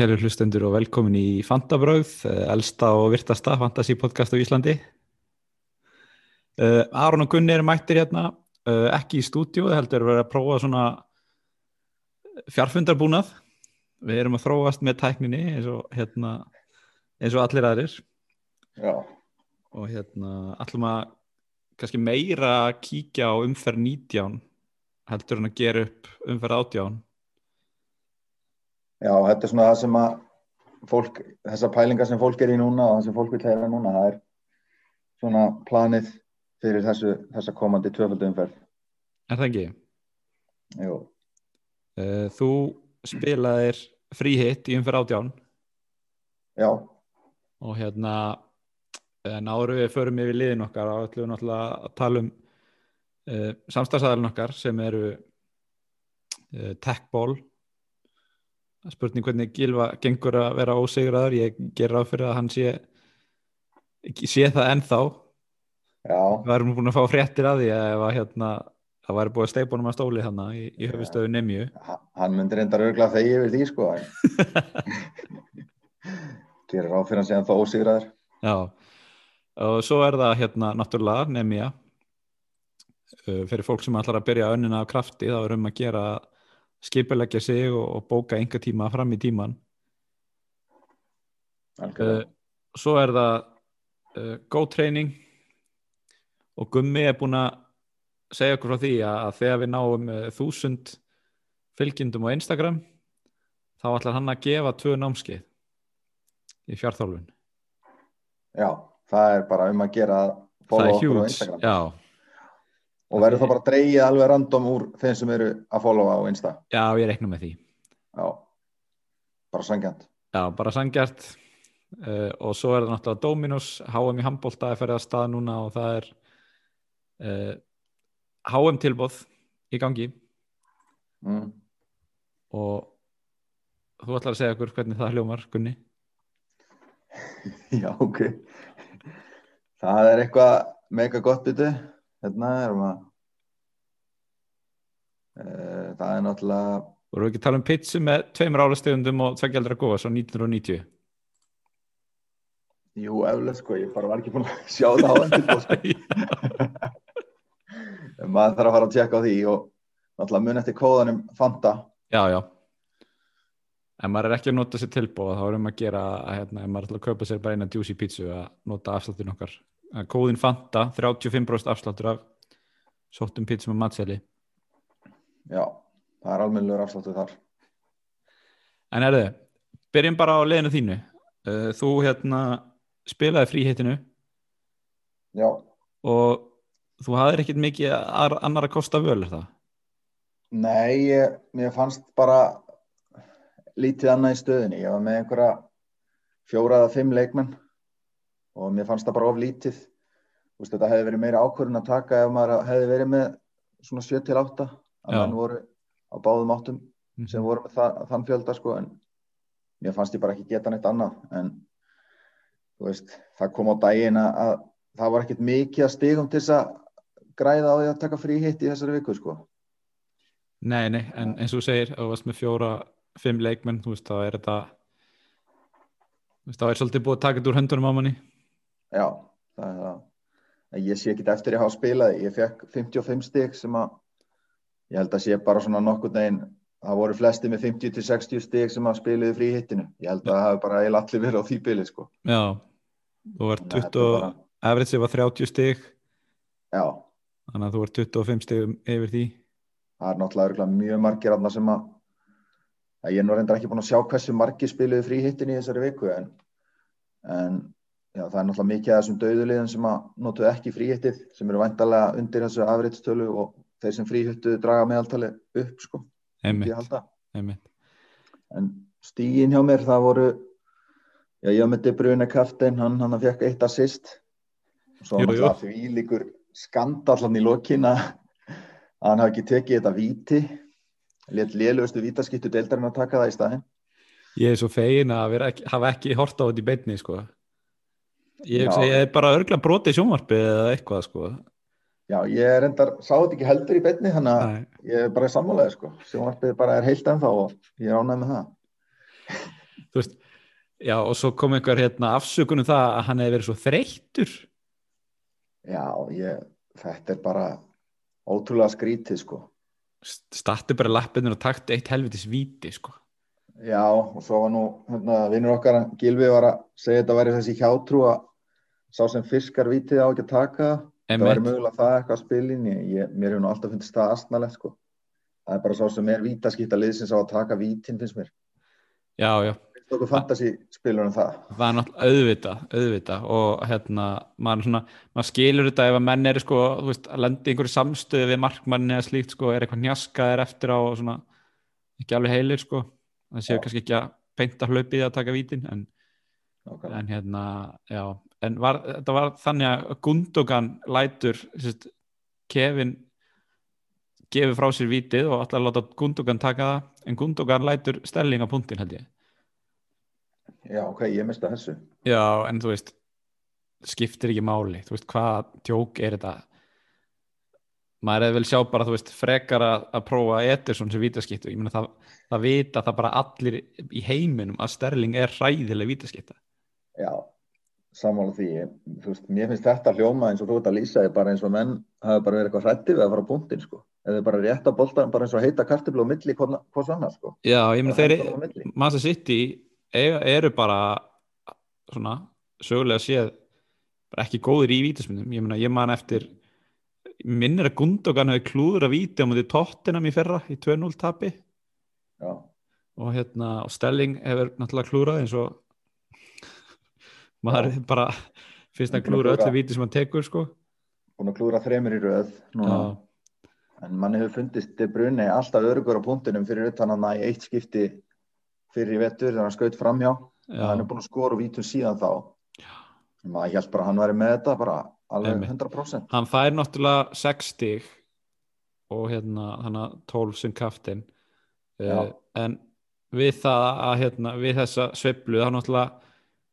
kæri hlustendur og velkomin í Fantabröð, elsta og virtasta fantasy podcast á Íslandi. Uh, Aron og Gunni eru mættir hérna, uh, ekki í stúdíu, það heldur að vera að prófa svona fjarfundarbúnað. Við erum að þróast með tækninni eins og, hérna, eins og allir aðrir. Já, Og hérna, allum að kannski meira kíkja á umferð 19 heldur en að gera upp umferð 18. já, þetta er svona það sem að fólk, þessar pælingar sem fólk er í núna og það sem fólk vil heyra núna, það er svona planið fyrir þessu, þessa komandi tvöfaldu umferð. Er það ekki? Jú, Uh, þú spilaðir fríhitt í umferð 18 já, og hérna en áður við förum yfir liðin okkar og ætlum við náttúrulega að tala um uh, samstagsæðalinn okkar sem eru uh, techball spurning hvernig Gilva gengur að vera ósigraður ég ger ráð fyrir að hann sé sé það ennþá. Já, við erum búin að fá fréttir að því að að hérna það væri búið að steipunum að stóli hann í, í höfustöðu Nemju ha- hann myndir enda örgla þegi yfir því, sko. Gerir ráð fyrir hann séðan þá ósigraður. Já, og svo er það hérna náttúrulega nefnja uh, fyrir fólk sem ætlar að byrja önnina af krafti þá er um að gera skipuleggja sig og, og bóka einhver tíma fram í tíman uh, Algjörlega. svo er það uh, go training og Gummi er búin að segja okkur frá því að, að þegar við náum uh, þúsund fylgjendum á Instagram þá ætlar hann að gefa tvö námskeið í fjárþálfun Já, það er bara um að gera follow okkur á Instagram. já Og verður þá bara dreigið alveg random úr þeim sem eru að followa á Insta. Já, ég reikna með því. Já, bara sangjant. Já, bara sangjart uh, og svo er það náttúrulega Dominos, HM í handbólta er ferðið að stað núna og það er uh, HM tilbóð í gangi Mm. og þú ætlar að segja okkur hvernig það hljómar, Gunni. Já, ok. Það er eitthvað mega gott byttu. Hérna erum að uh, það er náttúrulega Vorum við ekki að tala um pizza með tveimur álastegundum og tveggjaldra góða, svo 1990. jú, eflega sko, ég bara var ekki búin að sjá það á endur sko. maður þarf að fara að tjekka á því og náttúrulega mun eftir kóðanum Fanta já, já. En maður er ekki að nota sér tilbóð, þá erum að gera, að, hérna, ef maður ætla að kaupa sér bara eina juicy pizza að nota afsláttin okkar. Kóðin Fanta, 35% afsláttur af sóttum pizza með matseli. já, það er almennilegur afsláttu þar En erðu, byrjum bara á leiðinu þínu. Uh, Þú hérna spilaði fríhittinu já, og þú hafðir ekkert mikið ar- annar að kosta völ, er það? nei, ég, mér fannst bara lítið annað í stöðinni ég var með einhverja fjóra eða fimm leikmenn og mér fannst það bara of lítið. Þú veist, þetta hefði verið meira ákvörðun að taka ef maður hefði verið með svona 7 til 8 að menn voru á báðum áttum sem voru með það, þann fjölda sko en mér fannst ég bara ekki geta neitt annað. En veist, það kom á daginn að, að það var ekkert mikið að stigum til þess að græða á því að taka frí hitt í þessari viku sko. Nei, nei, en eins og þú segir, ef þú varst með fjóra, fimm leikmenn, þú veist, þá er þetta, þá er svolítið búið að taka þetta úr höndunum á manni. Já, það er það. Ég sé ekki eftir ég hafa spilað. Ég fekk 55 stig sem að ég held að sé bara svona nokkur neginn það voru flesti með 50 til 60 stig sem að spiluði frí hittinu. Ég held að það hafi bara eiginlega allir verið á því bili sko. Já, þú var Þannig að 20, þetta er bara- average var 30 stig, já, þannig að þú var 25 stig yfir því. það er náttúrulega mjög margir aðna sem að, að ég er nú reyndar ekki búin að sjá hversu margir spiluðu frí hittin í þessari viku en, en já, það er náttúrulega mikið af þessum döðuliðin sem að notuðu ekki frí hittið sem eru væntalega undir þessu afriðstölu og þeir sem frí hittu draga meðaltali upp sko, myndi Einmitt, einmitt. en stígin hjá mér það voru já, ég De Bruyne kaftin hann, hann fekk eitt assist og svo Jú, jú. því líkur skandallan í lokin að hann hafi ekki tekið þetta víti let lélugustu vítaskiptu deildarinn að taka það í staðinn Ég er svo fegin að ekki, hafa ekki hort á þetta í beinni, sko. Ég, ég er bara örgla brotið sjónvarpið eða eitthvað, sko. já, ég er endar, sá þetta ekki heldur í beinni þannig að ég er bara sammálaði sko. Sjónvarpið bara er heilt ennþá og ég er ánægð með það. Þú veist já og svo kom einhver hérna afsökunum það að hann hefði verið svo þreyttur. Já, ég, þetta er bara ótrúlega skrítið sko. statti bara lappinur og takti eitt helvitis víti sko. Já, og svo var nú hérna, vinnur okkar, Gilvi var að segja þetta væri þessi hjátrú að sá sem fiskar vítið á ekki að taka það. Einmitt. mögulega það eitthvað að spilin ég, mér hefur nú alltaf fundist það astnalegt sko. það er bara sá sem er vítaskipta liðsins á að taka vítin finnst mér já já finnst okkur fantasy spilur um það það er náttúrulega auðvitað, auðvitað og hérna, maður, svona, maður skilur þetta ef að menn eru sko, þú veist, að lendi einhverju samstöðu við markmanni eða slíkt sko, er eitthvað njaskaðir eftir á og svona, ekki alveg heilir sko, það séu kannski ekki að peinta hlaupið að taka vítin en, Nákvæmlega. en hérna, já en var, þetta var þannig að Gundogan lætur sérst, Kevin gefur frá sér vítið og allar láta Gundogan taka það en Gundogan lætur stelling á punktin held ég. Já ok, ég mista þessu. Já, en þú veist skiptir ekki máli, þú veist hvað tjók er þetta? Maður hefði vel sjá bara, þú veist, frekar að, að prófa Ederson sem vítaskiptu, ég meina það, það vita það bara allir í heiminum að Sterling er hræðileg vítaskipta. Já, sammála því. Ég, þú veist, mér finnst þetta hljóma eins og þú ert að lýsa því bara eins og menn hafa bara verið eitthvað hrætti við að fara á punktin sko. Eða bara rétt á boltan, bara eins og heita kartiblu á milli hvort annars sko. Já, ég Bara þeir. Manchester City eru bara svona, sögulega séð ekki góðir í vítaspindum ég meina, ég man eftir minnir að Gundogan hefði klúður að víti á mútið Tottenham í fyrra í 2-0 tapi. Já, og hérna og Stelling hefur náttúrulega klúrað eins og maður er bara fyrst að að klúra öllu víti sem hann tekur sko búin að klúra þremur í röð. En manni hefur fundist De Bruyne alltaf örugur á punktunum fyrir utan hann í eitt skipti fyrir í vettur þegar hann skaut framhjá. Já, Hann er búin að skora vítum síðan þá. Maður held bara að hann væri með þetta bara alveg Einmitt. 100%. hann fær náttúrulega 6 stig og hérna þannig að 12 sem kaftin uh, en við það að hérna, við þessa sveiflu þá náttúrulega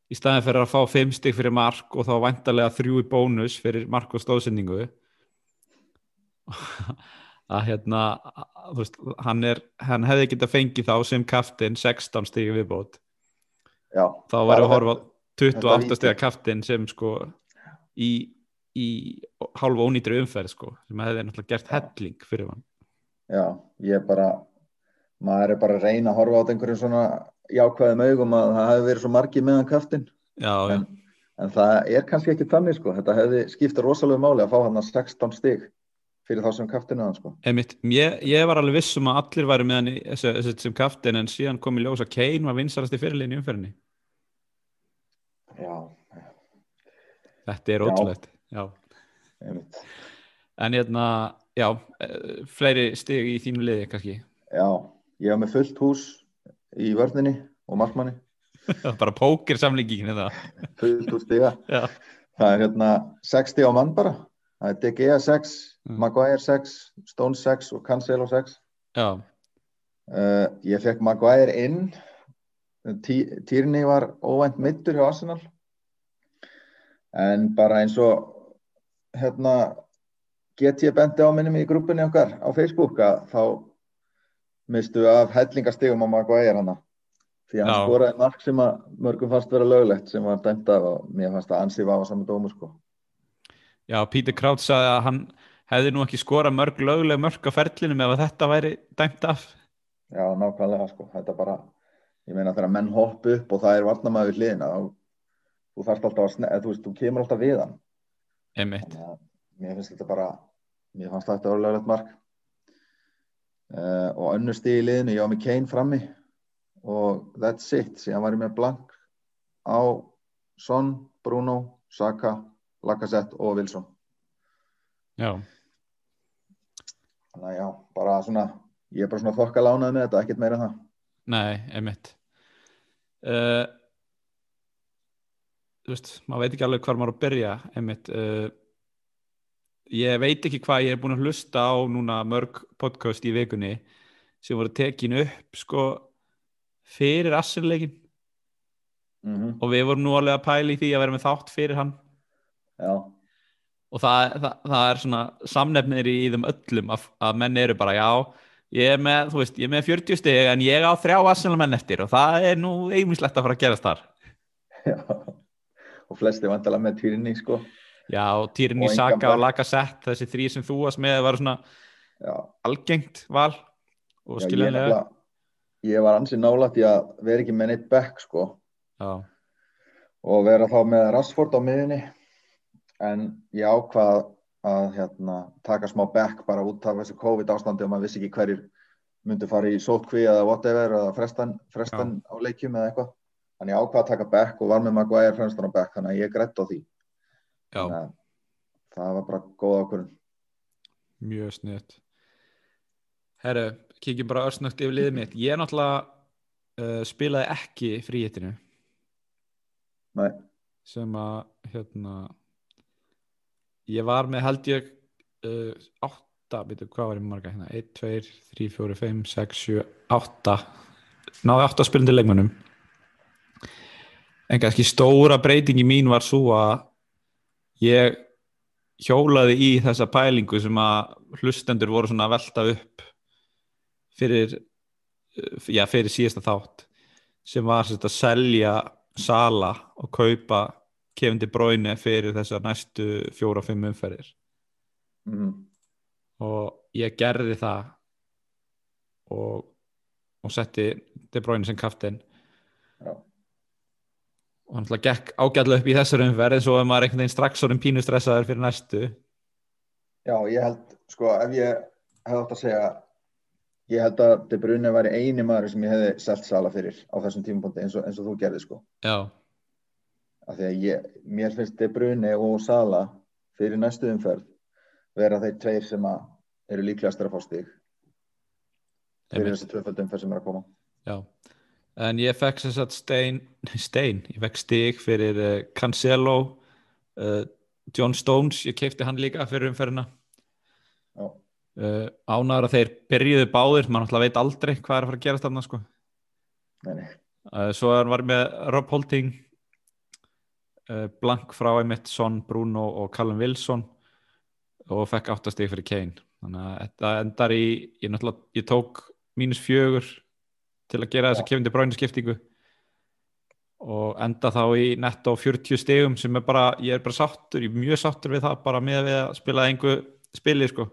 í staðin fyrir að fá 5 stig fyrir mark og þá væntalega 3 í bónus fyrir mark og stóðsendingu. Að hérna að, veist, hann, er, hann hefði getað fengið þá sem kaftin 16 stig viðbót. Já, þá var að Bara horfa á þetta 28 víti. stiga kaftin sem sko í, í hálfa ónýtri umferð sko sem hefði náttúrulega gert helling fyrir hann. Já, ég bara, maður er bara að reyna að horfa á einhverjum svona jákvæðum augum að það hefði verið svo margi meðan kaftin. já, já, En, en það er kannski ekki þannig sko. Þetta hefði skipta rosalega máli að fá hann að 16 stig fyrir þá sem kaftinu hann sko. einmitt ég, ég var alveg viss um að allir væri með hann í, þessi, þessi, sem kaftin en síðan kom í ljós að Kane var vinsarast í fyrirliðin í umferðinni Já, þetta er Já. ótrúlegt já. einmitt. en hérna, já eh, fleiri stig í þínu liði kannski Já, ég hef með fullt hús í vörninni og markmanni, bara póker samlingin þetta fullt hús stiga. Það er hérna 6 stiga á mann bara. Það er De Gea 6, Mm. Maguire 6, Stones 6 og Cancelo 6. já, Uh, ég fekk Maguire inn, Tierney var óvænt middur hjá Arsenal. En bara eins og hérna get ég bendi á minnum í grúpunni okkar á Facebook að þá mistu af hellingastigum á Maguire hana. Því að hann skoraði mark sem að mörgum fannst vera löglegt sem var dæmt af og mér fannst að ansið var á saman dómu sko. já, Peter Kraut sagði að hann hefði nú ekki skora mörg lögleg mörg á ferlinum ef að þetta væri dæmt af Já, nákvæmlega sko. Þetta bara, ég meina þegar menn hoppa upp og það er varnamaður við hliðina þá þú þarft alltaf að sne, eða, þú veist, þú kemur alltaf við hann. einmitt, Þannig að mér finnst þetta bara, mér fannst þetta orðlega mark. Uh, og önnur stig í liðinu, ég á með Kane frammi og that's it. Síðan var ég með blank á Son, Bruno, Saka, Lacazette og Wilson. já Þannig að já, bara svona, ég er bara svona þokka lánað með þetta, ekkert meira en það. Nei, einmitt uh, Þú veist, maður veit ekki alveg hvar maður að byrja einmitt uh, Ég veit ekki hvað ég er búin að hlusta á núna mörg podcast í vikunni sem voru tekin upp sko fyrir assinleikin Mm og við vorum nú alveg að pæla í því að vera með þátt fyrir hann. Já, og það, það, það er svona samnefnir í þeim öllum að, að menn eru bara já, ég er með, þú veist, ég er með 40 stig en ég á þrjá Arsenal menn eftir og það er nú einmislegt að fara að gerast þar. Já, og flesti vantala með týrinni sko. Já, Týrin í Saka og. Lacazette, þessi þrý sem þú varst með var svona Já, algengt val og ég, skiljanlega. nefnilega- ég var ansið nálægt í að vera ekki með neitt back sko, Já, og vera þá með Rashford á miðinni en ég ákvað að hérna, taka smá back bara út af þessu COVID ástandi og maður vissi ekki hverjir myndu fara í sótkví eða whatever eða frestan, frestan á leikjum eða eitthvað. Þannig ég ákvað að taka back og var með Maguire fremstan á back þannig að ég grætt á því já, Þannig að það var bara góð ákvörðun. Mjög sniðt Herru, kíkjum bara örsnögt yfir liðið mitt. Ég náttúrulega uh, spilaði ekki fríhittinu. Nei, sem að hérna ég var með held ég uh, átta, veitu hvað var ég með marga hérna? 1, 2, 3, 4, 5, 6, 7 átta. Náði átta spilandi leikmönnum. En kannski stóra breytingi mín var svo að ég hjólaði í þessa pælingu sem að hlustendur voru svona að velta upp fyrir já, fyrir síðasta þátt sem var að selja Sala og kaupa Kevin De Bruyne fyrir þessar næstu fjóra-fimm umferðir. Mm, og ég gerði það og, og setti De Bruyne sem kaftin já, og hann ætla gekk ágætlega upp í þessar umferð eins og ef maður einhvern veginn strax orðin pínu stressaður fyrir næstu. Já, ég held sko ef ég hefði átt að segja ég held að De Bruyne væri eini maður sem ég hefði selt Sala fyrir á þessum tímapunkti eins eins og þú gerði sko. Já, af því að ég, mér finnst De Bruyne og Sala fyrir næstu umferð vera þeir tveir sem að eru líklegastir að fá stig fyrir þessi tvöfald umferð sem er að koma. Já en ég fekk sem sagt stein, stein ég fekk stig fyrir uh, Cancelo uh, John Stones, ég keipti hann líka fyrir umferðina. Uh, ánæður að þeir byrjuðu báðir mann alltaf veit aldrei hvað er að fara að gerast þarna sko. svo var með Rob Holting uh, blank frá einmitt Son, Bruno og Callum Wilson og fekk áttastig fyrir Kane. Þannig að þetta endar í ég, ég tók mínus fjögur til að gera þessa Já. Kevin De Bruyne skiptingu og enda þá í netto 40 stigum sem er bara, ég er bara sáttur ég er mjög sáttur við það bara með við að spila einhver spili sko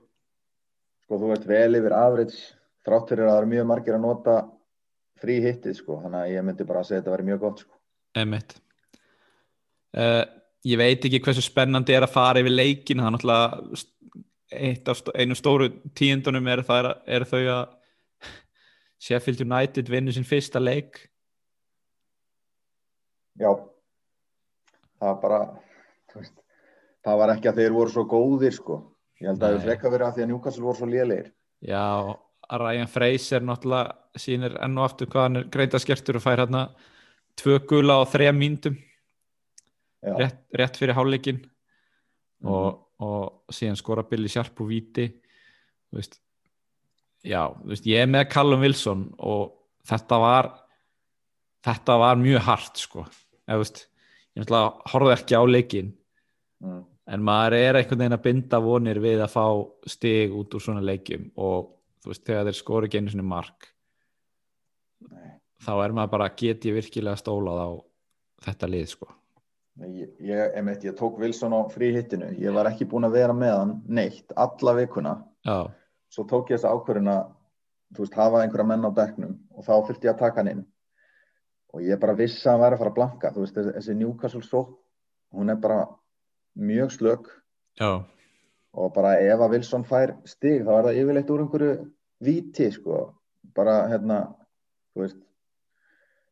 sko þú ert vel yfir average þrátt fyrir að það eru mjög margir að nota frí hittið sko, þannig að ég myndi bara að segja að þetta væri mjög gott sko Einmitt. Uh, ég veit ekki hversu spennandi er að fara yfir leikin það er náttúrulega einu stóru tíundunum er, það, er þau að Sheffield United vinnur sinn fyrsta leik. Já. Það var bara veist, það var ekki að þeir voru svo góðir sko. Ég held að það Nei. hefur frekka verið að því að Newcastle voru svo lélegir. Já, Ryan Fraser náttúrulega sýnir enn og aftur hvað hann er greinda skertur og fær hérna tvö gula á þrejum mínutum já, rétt, rétt fyrir hálfleikin Mhm. og, og síðan skora Billy Sharp og Víti þú veist já, veist, ég er með Callum Wilson og þetta var þetta var mjög hart sko, þú veist ég horfði ekki á leikin mm, en maður er einhvern veginn að binda vonir við að fá stig út úr svona leikjum og þú veist, þegar þeir skori ekki einu sinni mark nei. þá er maður bara, get ég virkilega stólað á þetta lið sko. Ég, ég, einmitt, ég tók Wilson á frí hittinu ég var ekki búin að vera með hann neitt alla vikuna. Já, svo tók ég þessa ákvörðin að þú veist, hafa einhverja menn á bekknum og þá þurfti ég að taka hann inn. Og ég bara vissi að hann væri að fara að blanka. Þú veist, þessi- Newcastle sók hún er bara mjög slök. Já, og bara ef að Wilson fær stig þá er það yfirleitt úr einhverju víti sko, bara hérna þú veist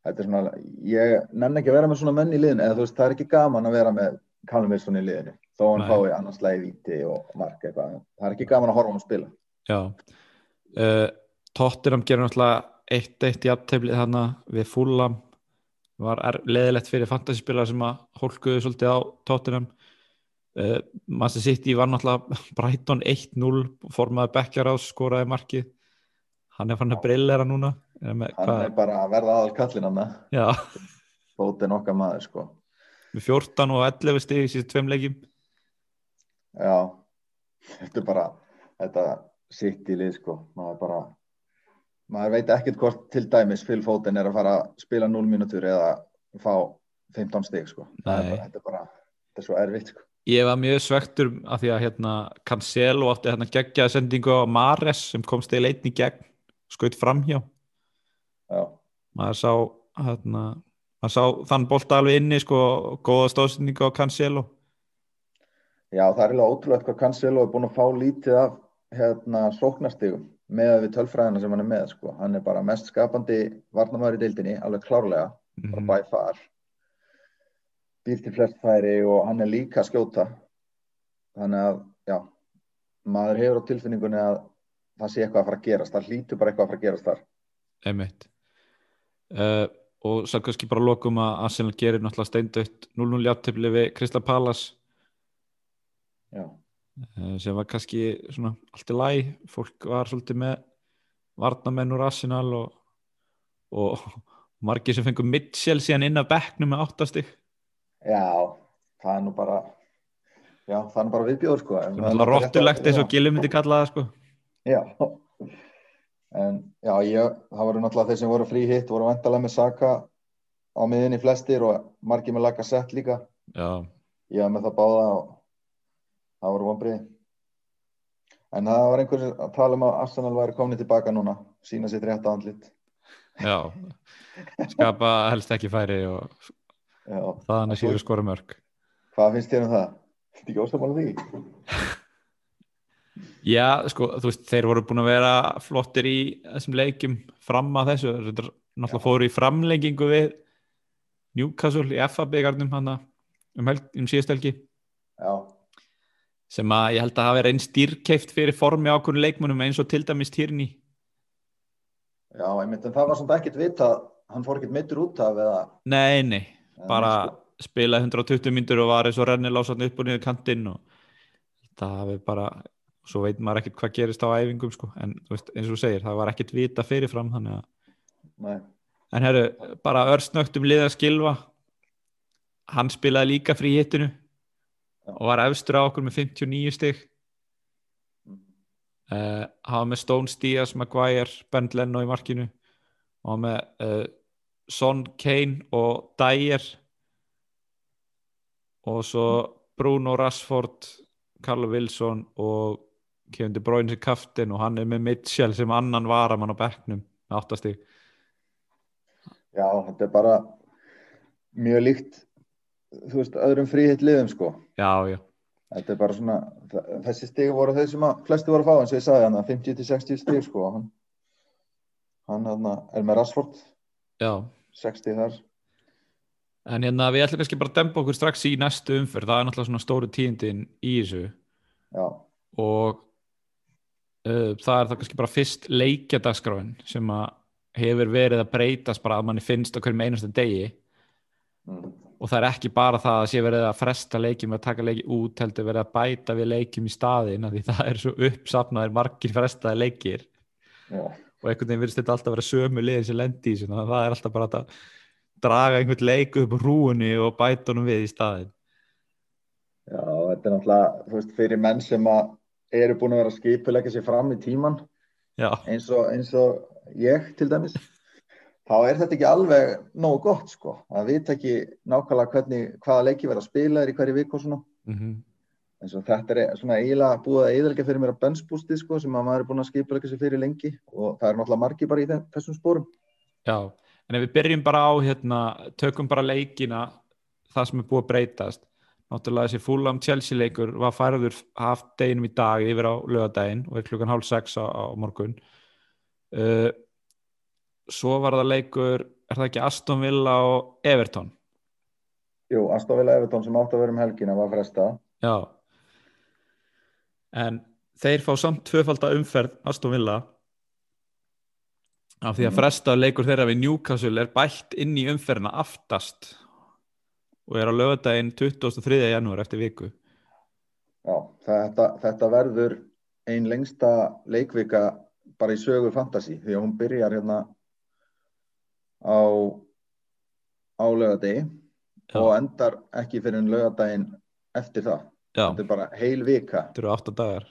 þetta er svona, ég nenn ekki að vera með svona menn í liðinu, eða þú veist, það er ekki gaman að vera með Callum Wilson í liðinu, þó hann fái annars lagi víti og mark eitthvað, það er ekki gaman að horfa hann að spila uh, Tottenham gerir náttúrulega 1-1 í afteflið þarna við Fulham. Var leðilegt fyrir fantasyspilar sem að hólkuðu svolítið á Tottenham. Uh, Manchester City var náttúrulega Brighton 1-0 formaði á skoraði markið. Hann er fann að brillera núna. Er með, hann er bara að verða aðal kallin hann bótið okkar maður sko. Með 14 og 11 stig í síðan tveim leikjum. Já, þetta er bara þetta sitt í lið sko. Maður bara, maður veit ekkert hvort til dæmis Phil Foden er að fara að spila 0 mínútur eða fá 15 stig sko. bara, þetta er bara þetta er svo erfitt sko. Ég var mjög svektur af því að hérna Cancelo átti hérna geggjaði sendingu á Mares sem komst í gegn skaut framhjá. Já, maður sá hérna maður sá þann bolta alveg inni sko góða stóðsendingu á Cancelo. Já, það er eiginlega ótrúlegt hvað Cancelo er búin að fá lítið af hérna sóknastigum með við tölfræðina sem hann er með sko. hann er bara mest skapandi varnamæður í deildinni, alveg klárlega bara Mhm. by far. Býr til flest færi og hann er líka að skjóta. Þannig að já, maður hefur á tilfinningunni að það sé eitthvað að fara að gerast. Það hlýtur bara eitthvað að fara að gerast þar. Einmitt. Uh, og svo kannski bara lokum að Arsenal gerir náttúrulega steindautt 0-0 játtöfli við Kristla Palace. Já, sem var kannski svona allt í læg, fólk var svolítið með varnamenn úr Arsenal og, og margir sem fengur Mitchell síðan inn af bekknum með áttastig. Já það er nú bara já, það er nú bara viðbjóður sko það er náttúrulega rottulegt eins og Gilum myndi kalla það sko. Já. En já, ég, það voru náttúrulega þeir sem voru frí hitt voru vantalega með Saka á miðinni flestir og margir með laga sett líka. Já, ég var með það báða og það voru vonbriði en það var einhver að tala um að Arsenal væri komin tilbaka núna sína sitt rétt andlit. Já skapa helst ekki færi og já. þaðan er síður skora mörg hvað finnst þér um það? Þetta ekki ósamála því? Já, sko, þú veist, þeir voru búin að vera flottir í þessum leikjum fram að þessu, þetta er náttúrulega fóru í framlengingu við Newcastle í FA-byggarnum hann um, um síðust helgi. Já, sem að ég held að hafa reynst dýrkeift fyrir formi ákvörnu leikmunum eins og til dæmis Tyrni já, einmitt en það var samt ekkert vita hann fór ekkert meittur út af eða Nei, nei, bara neitt, spilaði 120 myndur og var eins og rennilásatn upp og niður kantinn og það hafi bara svo veit maður ekkert hvað gerist á æfingum sko. en veist, eins og þú segir, það var ekkert vita fyrirfram þannig að sko. Nei. En herru, bara örsnögt um liða skilva hann spilaði líka frí hittinu. Og var efstur á okkur með 59 stig. Mhm. uh, var með Stones, Díaz, Maguire Bernd Leno í markinu. Og hann með uh, Son, Kane og Dyer. Og svo Bruno Rashford Carlo Wilson og Kevin De Bruyne sem kaftin og hann er með Mitchell sem annan varamann á bekknum með 8 stig. Já, þetta er bara mjög líkt þú veist, öðrum fríhitt liðum sko. Já, já, þetta er bara svona þessi stig voru þau sem að flesti voru að fá eins og ég sagði hann 50-60 stig sko hann, hann er með Rashford. Já. 60 þar. En hérna við ætlum kannski bara að dempa okkur strax í næstu umferð, það er náttúrulega svona stóru tíðindin í þessu. Já, og uh, það er það kannski bara fyrst leikjadagskráin sem að hefur verið að breytast bara að manni finnst á hverjum einasta degi. Mm. Og það er ekki bara það að sé verið að fresta leikjum að taka leiki út heldur verið að bæta við leikjum í staðin því það er svo uppsafnaðir margir frestaði leikir. Já, og einhvern veginn virðist þetta alltaf vera sömu liðin sem lendi í þessu, þannig að það er alltaf bara að draga einhvern leik upp rúunni og bæta honum við í staðin já, þetta er náttúrulega þú veist, fyrir menn sem að eru búin að vera að skipulegja sér fram í tíman eins og, eins og ég til dæmis þá er þetta ekki alveg nógu gott sko, að vita ekki nákvæmlega hvernig, hvaða leiki verða að spila er í hverju viku og svona. Mm eins og þetta er svona eiginlega búið að eiginlega fyrir mér að bensbústi sko sem að maður er búin að skipulegja sér fyrir lengi. Og það er náttúrulega margi bara í þeim, þessum spórum Já, en ef við byrjum bara á hérna, tökum bara leikina það sem er búið að breytast. Náttúrulega þessi Fulham Chelsea leikur var færður haft deginum í dag yfir á lögadaginn og er klukkan hálf sex á, á morgun. Uh, svo var það leikur er það ekki Aston Villa og Everton Jú, Aston Villa Everton sem átt að vera um helgina var frestað Já en þeir fá samt tvöfalda umferð Aston Villa af því að Mhm. fresta leikur þeirra við Newcastle er bætt inn í umferðina aftast og er á lögadaginn 23. janúar eftir viku Já, þetta, þetta verður ein lengsta leikvika bara í sögu fantasy því að hún byrjar hérna á á laugadegi Já. og endar ekki fyrir en laugadaginn eftir það. Já, Þetta er bara heil vika. þetta eru átta dagar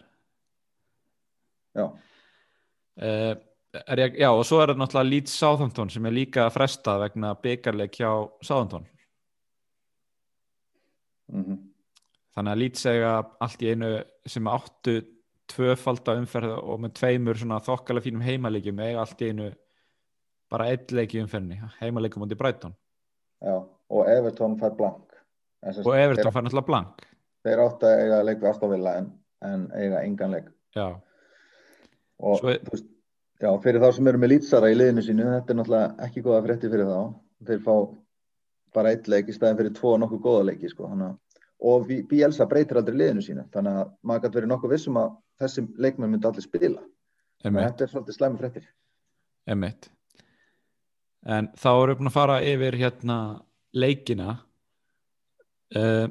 Já, uh, ég, já, og svo er það náttúrulega Leeds Southampton sem er líka frestað vegna byggarleik hjá Southampton mm þannig að Leeds eiga allt í einu sem áttu tvöfalda umferð og með tveimur svona þokkalega fínum heimaleikjum eiga allt í einu bara eitt leik í umferðinni, heimaleikjum átti Brighton. Já, og Everton fær blank. Og Everton fær náttúrulega blank. Þeir, þeir áttu að eiga leik við Astafilla en, en eiga engan leik. Já, og Svo veist, já, fyrir þá sem eru með lýtsara í liðinu sínu þetta er náttúrulega ekki góða frétti fyrir þá. Þeir fá bara eitt leik í staðin fyrir tvo nokkuð góða leiki sko, að og Bielsa breytir aldrei liðinu sínu þannig að maður gæti verið nokkuð vissum að þessi leikmenn myndi allir spila. Emitt, þetta er svolítið slæmi fréttir. Emitt en þá erum við búin að fara yfir hérna leikina. Uh,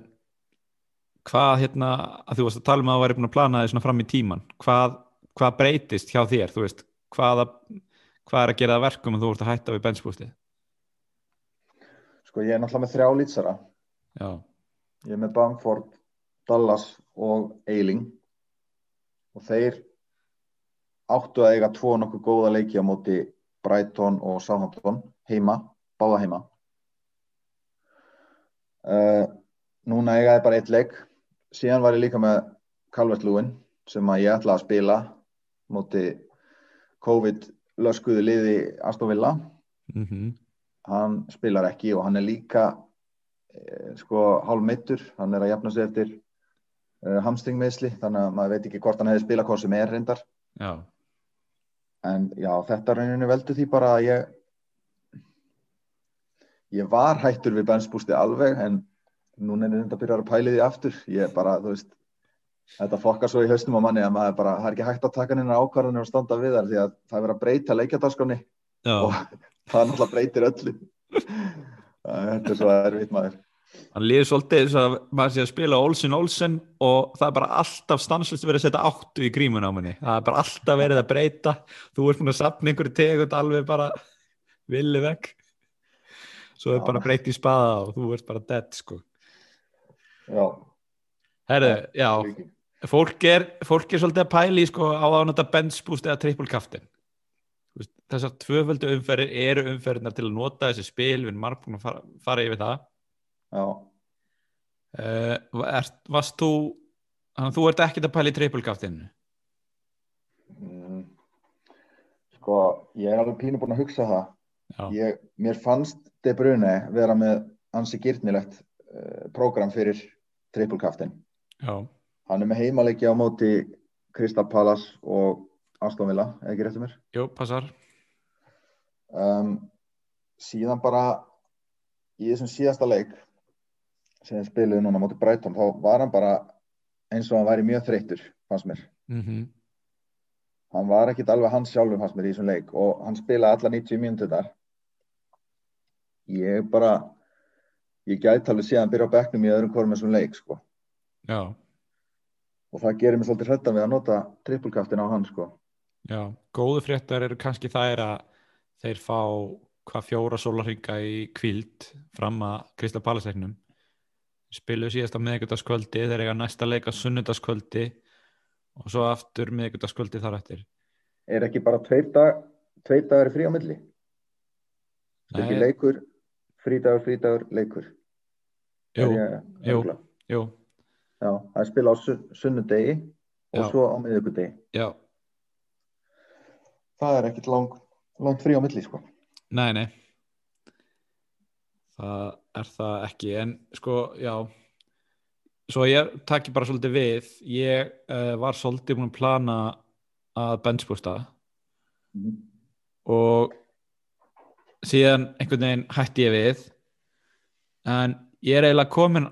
hvað hérna að þú varst að tala um að þú væri búin að plana því svona fram í tíman hvað, hvað breytist hjá þér veist, hvaða hvað er að gera það að verkum að þú ert að hætta við benchboostið sko ég er náttúrulega með þrjá lýtsara. Já, ég er með Bamford, Dallas og Eiling. Og þeir áttu að eiga tvo nokkuð góða leiki á móti Brighton og Southampton heima, báða heima. Uh, núna eiga ég bara eitt leik. Síðan var ég líka með Calvert Lewin sem að ég ætla að spila móti COVID löskuðu liði Aston Villa. Mm hann spilar ekki og hann er líka eh, sko hálf meittur, hann er að jafna sig eftir uh, hamstringmeðsli þannig að maður veit ekki hvort hann hefði spilað hvað sem er reyndar. Já, en já þetta rauninu veldu því bara að ég ég var hættur við bensbústi alveg en núna er þetta að byrja að pæli því aftur. Ég bara, þú veist þetta fokkar svo í haustum á manni að maður bara, það er ekki hægt að taka neina ákvarðanir og standa við þar því að það er verið að breyta leikjadaskáni já. og það náttúrulega breytir öllu. Þetta er svo erfitt maður hann líður svolítið þess að maður sé að spila Olsen Olsen og það er bara alltaf stanslust verið að setja áttu í grímun á manni. Það er bara alltaf verið að breyta. Þú ert búin að sapna einhverju tegund alveg bara villi vekk. Svo er Já. bara breytt í spaða og þú ert bara dead sko. Já, herðu, já, fólk er fólk er svolítið að pæli sko á að nota bench boost eða triple kaftin þessar tvöföldu umferðir eru umferðinar til að nota þessi spil. Við erum marg búin að fara, fara yfir það já, er, varst þú þannig að þú ert ekkert að triple kaftinu mm, sko ég er alveg pínu búin að hugsa það. Ég, mér fannst De Bruyne vera með ansi gyrnilegt uh, prógram fyrir trippulkaftin já, hann er með heimaleiki á móti Crystal Palace og Aston Villa, eða ekki réttu mér? Jú, passar. Um, síðan bara í þessum síðasta leik sem við spiluðum núna móti Brighton þá var hann bara eins og hann væri mjög þreyttur fannst mér. Mm hann var ekkit alveg hans sjálfur fannst mér í þessum leik og hann spilaði alla 90 mínútur þar. Ég bara ég gæti alveg síðan að byrja á bekknum í öðrum hvorum þessum leik sko. Já, og það gerir mig svolítið hrættan við að nota trippulkaftin á hann sko. Já, góðu fréttar eru kannski þær að þeir fá hvað fjóra sólarhinga í kvíld fram að Krista Palasegnum spiluðu síðast á miðvikudagskvöldi þeir eiga næsta leik á sunnudagskvöldi og svo aftur miðvikudagskvöldi þar eftir. Er ekki bara tveir, dag, tveir dagar frí á milli? Er ekki Nei. leikur? Frídagur, frídagur, leikur. Jú, jú. jú, já, það er spila á sun- sunnudegi og Já. svo á miðvikudegi. Já. Það er ekkit lang, langt frí á milli sko. Nei, nei það er það ekki. En sko, já. Svo ég taki bara svolítið við. Ég uh, var svolítið búin að plana að benchbústa Mhm. og síðan einhvern veginn hætti ég við. En ég er eiginlega komin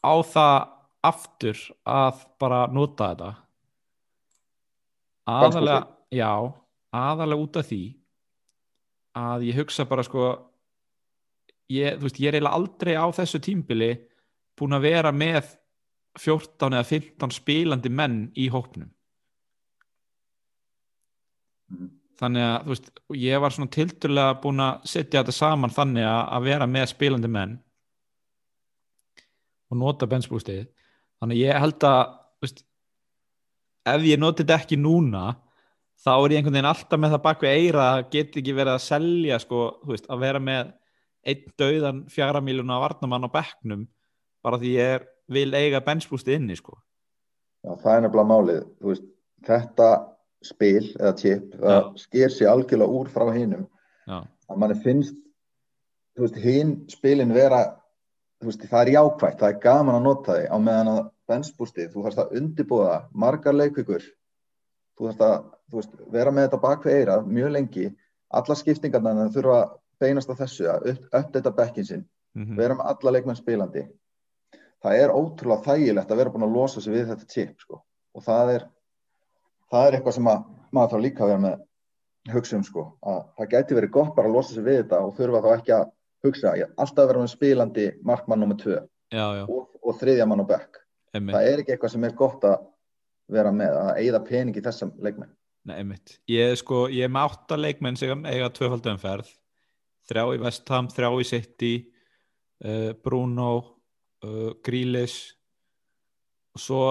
á það aftur að bara nota þetta. Aðalega já, aðalega út af því að ég hugsa bara sko ég, veist, ég er eiginlega aldrei á þessu tímbili búin að vera með 14 eða 15 spilandi menn í hópnum Mhm. þannig að veist, ég var svona tilturlega búin að setja þetta saman þannig að, að vera með spilandi menn og nota benchboostið þannig að ég held að veist, ef ég noti þetta ekki núna þá er ég einhvern veginn alltaf með það bak við eira að get ekki verið að selja sko, veist, að vera með einn dauðan fjara miljónu varnamann á bekknum bara því ég er, vil eiga benchbústi inni sko. Já, það er nefnilega málið, veist, þetta spil eða tip, það sker sér algjörlega úr frá hinum. Já, að manni finnst hinn spilin vera veist, það er jákvægt, það er gaman að nota þig á meðan að benchboostið, þú þarfst að undibúða margar leikvíkur þú þarfst að, þú veist, vera með þetta bak við eira mjög lengi, alla skiptingarna þurfa beinast á þessu að upp, uppdata bekkin sinn, mhm, vera með alla leikmenn spilandi. Það er ótrúlega þægilegt að vera búin að losa sig við þetta tip sko. og það er það er eitthvað sem að maður þarf líka að vera með hugsa um sko, að það gæti verið gott bara að losa sig við þetta og þurfa þá ekki að hugsa, ég, alltaf að vera með spilandi markmann nummer 2 já, já, og, og þriðja mann á bekk það er ekki eitthvað sem er gott að vera með, að eigða pening í þessam leikmenn Nei, einmitt. Ég er sko, ég er með átta leikmenn sem eiga tvöfaldumferð þrjá í Vestham, þrjá í City uh, Bruno uh, Grealish. Og svo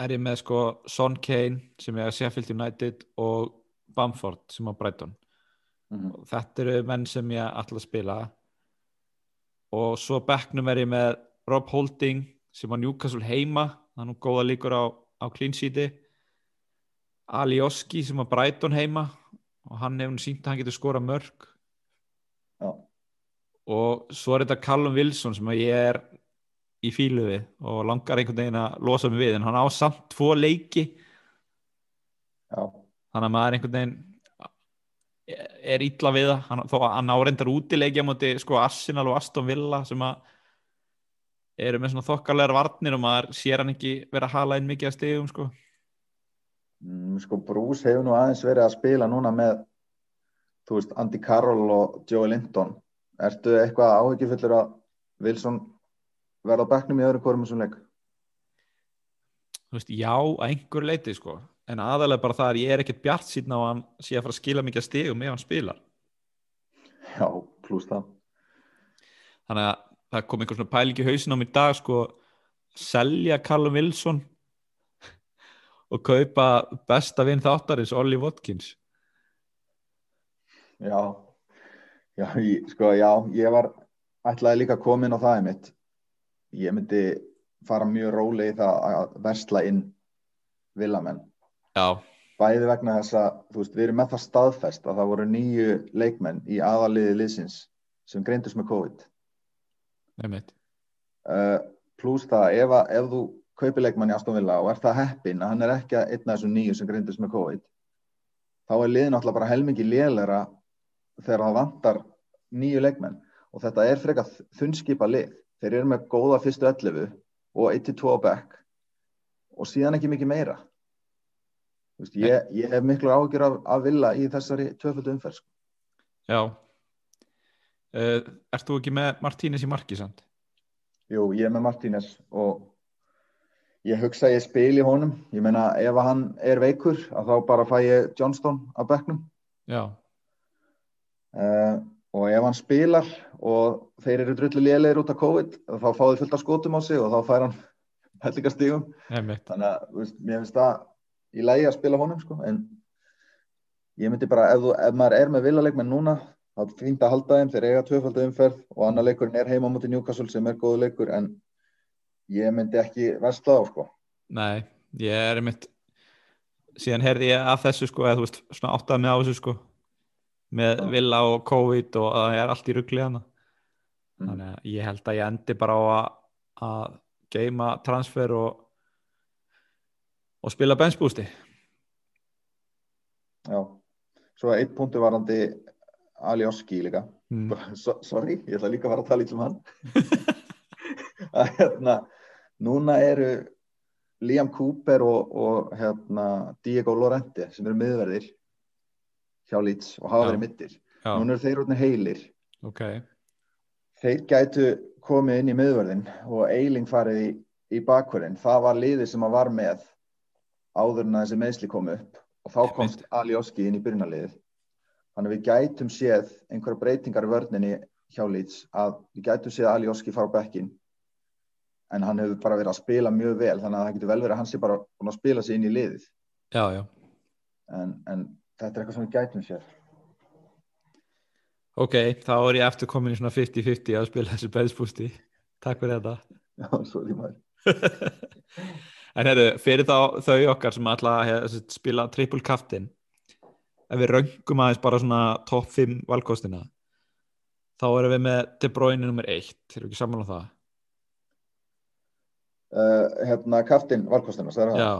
er ég með sko Son Kane sem er að Sheffield United og Bamford sem á Brighton. Mm -hmm. og þetta eru menn sem ég ætla að spila. Og svo bekknum er ég með Rob Holding sem á Newcastle heima. Það er nú góða líkur á, á clean sheeti. Ali Oski sem á Brighton heima. Og hann hefur sínt að hann getur skora mörg Já, og svo er þetta Callum Wilson sem ég er í fílu við og langar einhvern veginn að losa mig við en hann á samt tvo leiki. Já, þannig að maður einhvern veginn er illa við það. Hann, þó að hann árendar útileikja múti sko Arsenal og Aston Villa sem að eru með svona þokkarlegar varnir og maður sér hann ekki vera að hala inn mikið að stegum sko. Mm, sko Bruce hefur nú aðeins verið að spila núna með þú veist, Andy Carroll og Joe Linton. Ertu eitthvað áhyggjufullur að Wilson verða á bekknum í öðru hvorum þessum leik? þú veist, já, einhver leiti sko. En aðalega bara það að ég er ekkert bjart síðan á hann sé að fara að skila mikið stegum ef hann spilar. Já, pluss það. Þannig að það kom einhver svona pæling í hausin á mér í dag sko selja Callum Wilson og kaupa besta vinn þáttarins Ollie Watkins Já, já, ég, sko, já, ég var ætlaði líka að koma inn á það mitt. Ég myndi fara mjög rólega í það að versla inn villamenn. já, Bæði vegna þess að, þú veist, við erum með það staðfest að það voru nýju leikmenn í aðaliði liðsins sem greindust með COVID. nefnitt Uh, Plus það, ef, að, ef þú kaupir leikmann í Aston Villa og er það heppin að hann er ekki einn af þessum nýju sem greindust með COVID, þá er liðin alltaf bara helmingi lélæra þegar það vantar nýju leikmenn og þetta er frekar þunnskipa lið. Þeir eru með góða fyrstu 11 og 1-2 á back og síðan ekki mikið meira. Veist, ég, ég hef miklu ágjur af, af villa í þessari tvöföldu umferð. sko. já uh, Ert þú ekki með Martínez í marki samt? Jú, ég er með Martínez og ég hugsa að ég spil í honum. Ég meina ef hann er veikur að þá bara fæ ég Johnston á bekknum Já, uh, og ef hann spilar og þeir eru drullu lélegir út af COVID þá fá þið fullt af skotum á sig og þá fær hann hellingastígum. Þannig að veist, mér finnst það í lægi að spila honum sko en ég myndi bara ef, þú, ef maður er með villaleikmenn núna þá er fínt að halda þeim þeir eiga tvöfaldu umferð og annar leikurinn er heima mútið Newcastle sem er góðu leikur en ég myndi ekki versla á sko. Nei, ég er einmitt síðan heyrði ég af þessu sko eða þú veist, svona áttað með á þessu sko með Já. Villa og COVID og það er allt í ruggli hana Mm. þannig að ég held að ég endi bara á að, að geima transfer og og spila benchbústi Já. Svo er einn punktu varandi Ali Oski líka. mm. So, sorry, ég ætla líka að fara að tala í um hann. að hérna, núna eru Liam Cooper og, og hérna, Diego Lorente sem eru miðverðir hjá Leeds og hafa Já. verið mittir. Núna eru þeir útni heilir. ok Þeir gætu komið inn í miðverðin og Eiling farið í, í bakverðin. Það var liðið sem að var með áður en að þessi meðsli komu upp og þá komst Ali Oski inn í byrjunarliðið. Þannig að við gætum séð einhverja breytingar í vörninni hjá Leeds að við gætum séð Ali Oski fara á bekkin en hann hefur bara verið að spila mjög vel þannig að það getur vel verið að hann sé bara að spila sig inn í liðið. Já, já, en, en þetta er eitthvað sem við gætum sér Ok, þá er ég eftir komin í svona 50-50 að spila þessi beðspústi. Takk fyrir þetta. Já, svo er ég maður. En herru, fyrir þá þau okkar sem að hef, spila triple captain ef við röngum aðeins bara svona top 5 valkostina þá erum við með De Bruyne nummer 1 erum við ekki saman á það? uh, Hérna, kaftin valkostina, sagði það Já,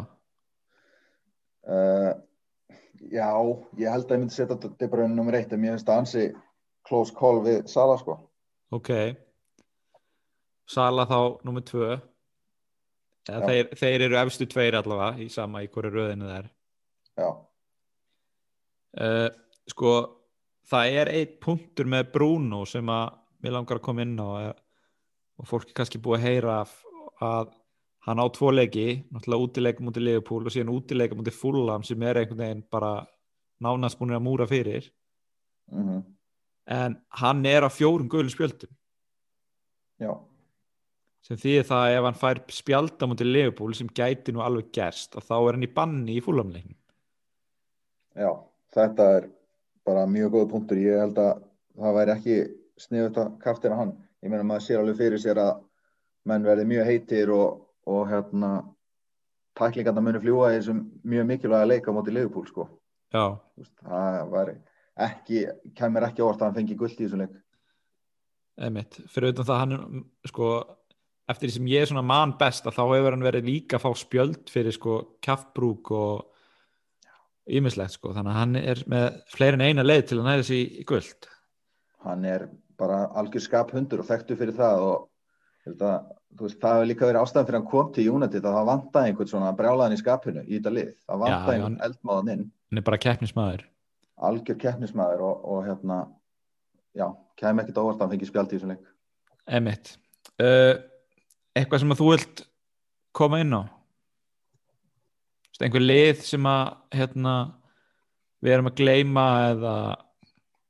uh, Já, ég held að ég myndi setja De Bruyne nummer 1 en mér finnst það ansi close call við Sala sko. Ok. Sala þá nummer 2 Já. þeir, þeir eru efstu tveir allavega í sama í hverju röðinu það er. Já, uh, sko það er eitt punktur með Bruno sem að mér langar að koma inn á eh, og fólk er kannski búið að heyra af, að hann á tvo leiki náttúrulega útileikum mútið Liverpool og síðan útileikum mútið Fulham sem er einhvern veginn bara nánast búin að múra fyrir. Mm en hann er á fjórum gulum spjöldum. Já, sem þýðir það að ef hann fær spjalda mútið Liverpool sem gæti nú alveg gerst að þá er hann í banni í Fulham-leiknum já Þetta er bara mjög góð punktur. Ég held að það væri ekki sniðut að kaftina hann. Ég meina maður sér alveg fyrir sér að menn verði mjög heitir og, og hérna tæklingarna muni fljúa í þessum mjög mikilvæga leika móti Liverpool sko. Já, það væri ekki, kemur ekki orð að hann fengi gullt í þessum leik. Einmitt, fyrir utan það hann sko, eftir því sem ég er svona mann best að þá hefur hann verið líka að fá spjöld fyrir sko kjaftbrúk og ímislegt sko, þannig að hann er með fleiri en eina leið til að næða þessi í guld hann er bara algjör skaphundur og þekktu fyrir það og að, veist, það hefur líka verið ástæðan fyrir hann kom til United að það vantaði einhvern svona brjálaðan í skapinu í þetta lið, það já, einhvern eldmáðan inn, hann er bara keppnismæður algjör keppnismæður og, og hérna, já, kem ekkert óvart að hann fengi spjald í þessum leik. einmitt. Uh, eitthvað sem að þú vilt koma inn á? Einhver lið sem að hérna, við erum að gleyma eða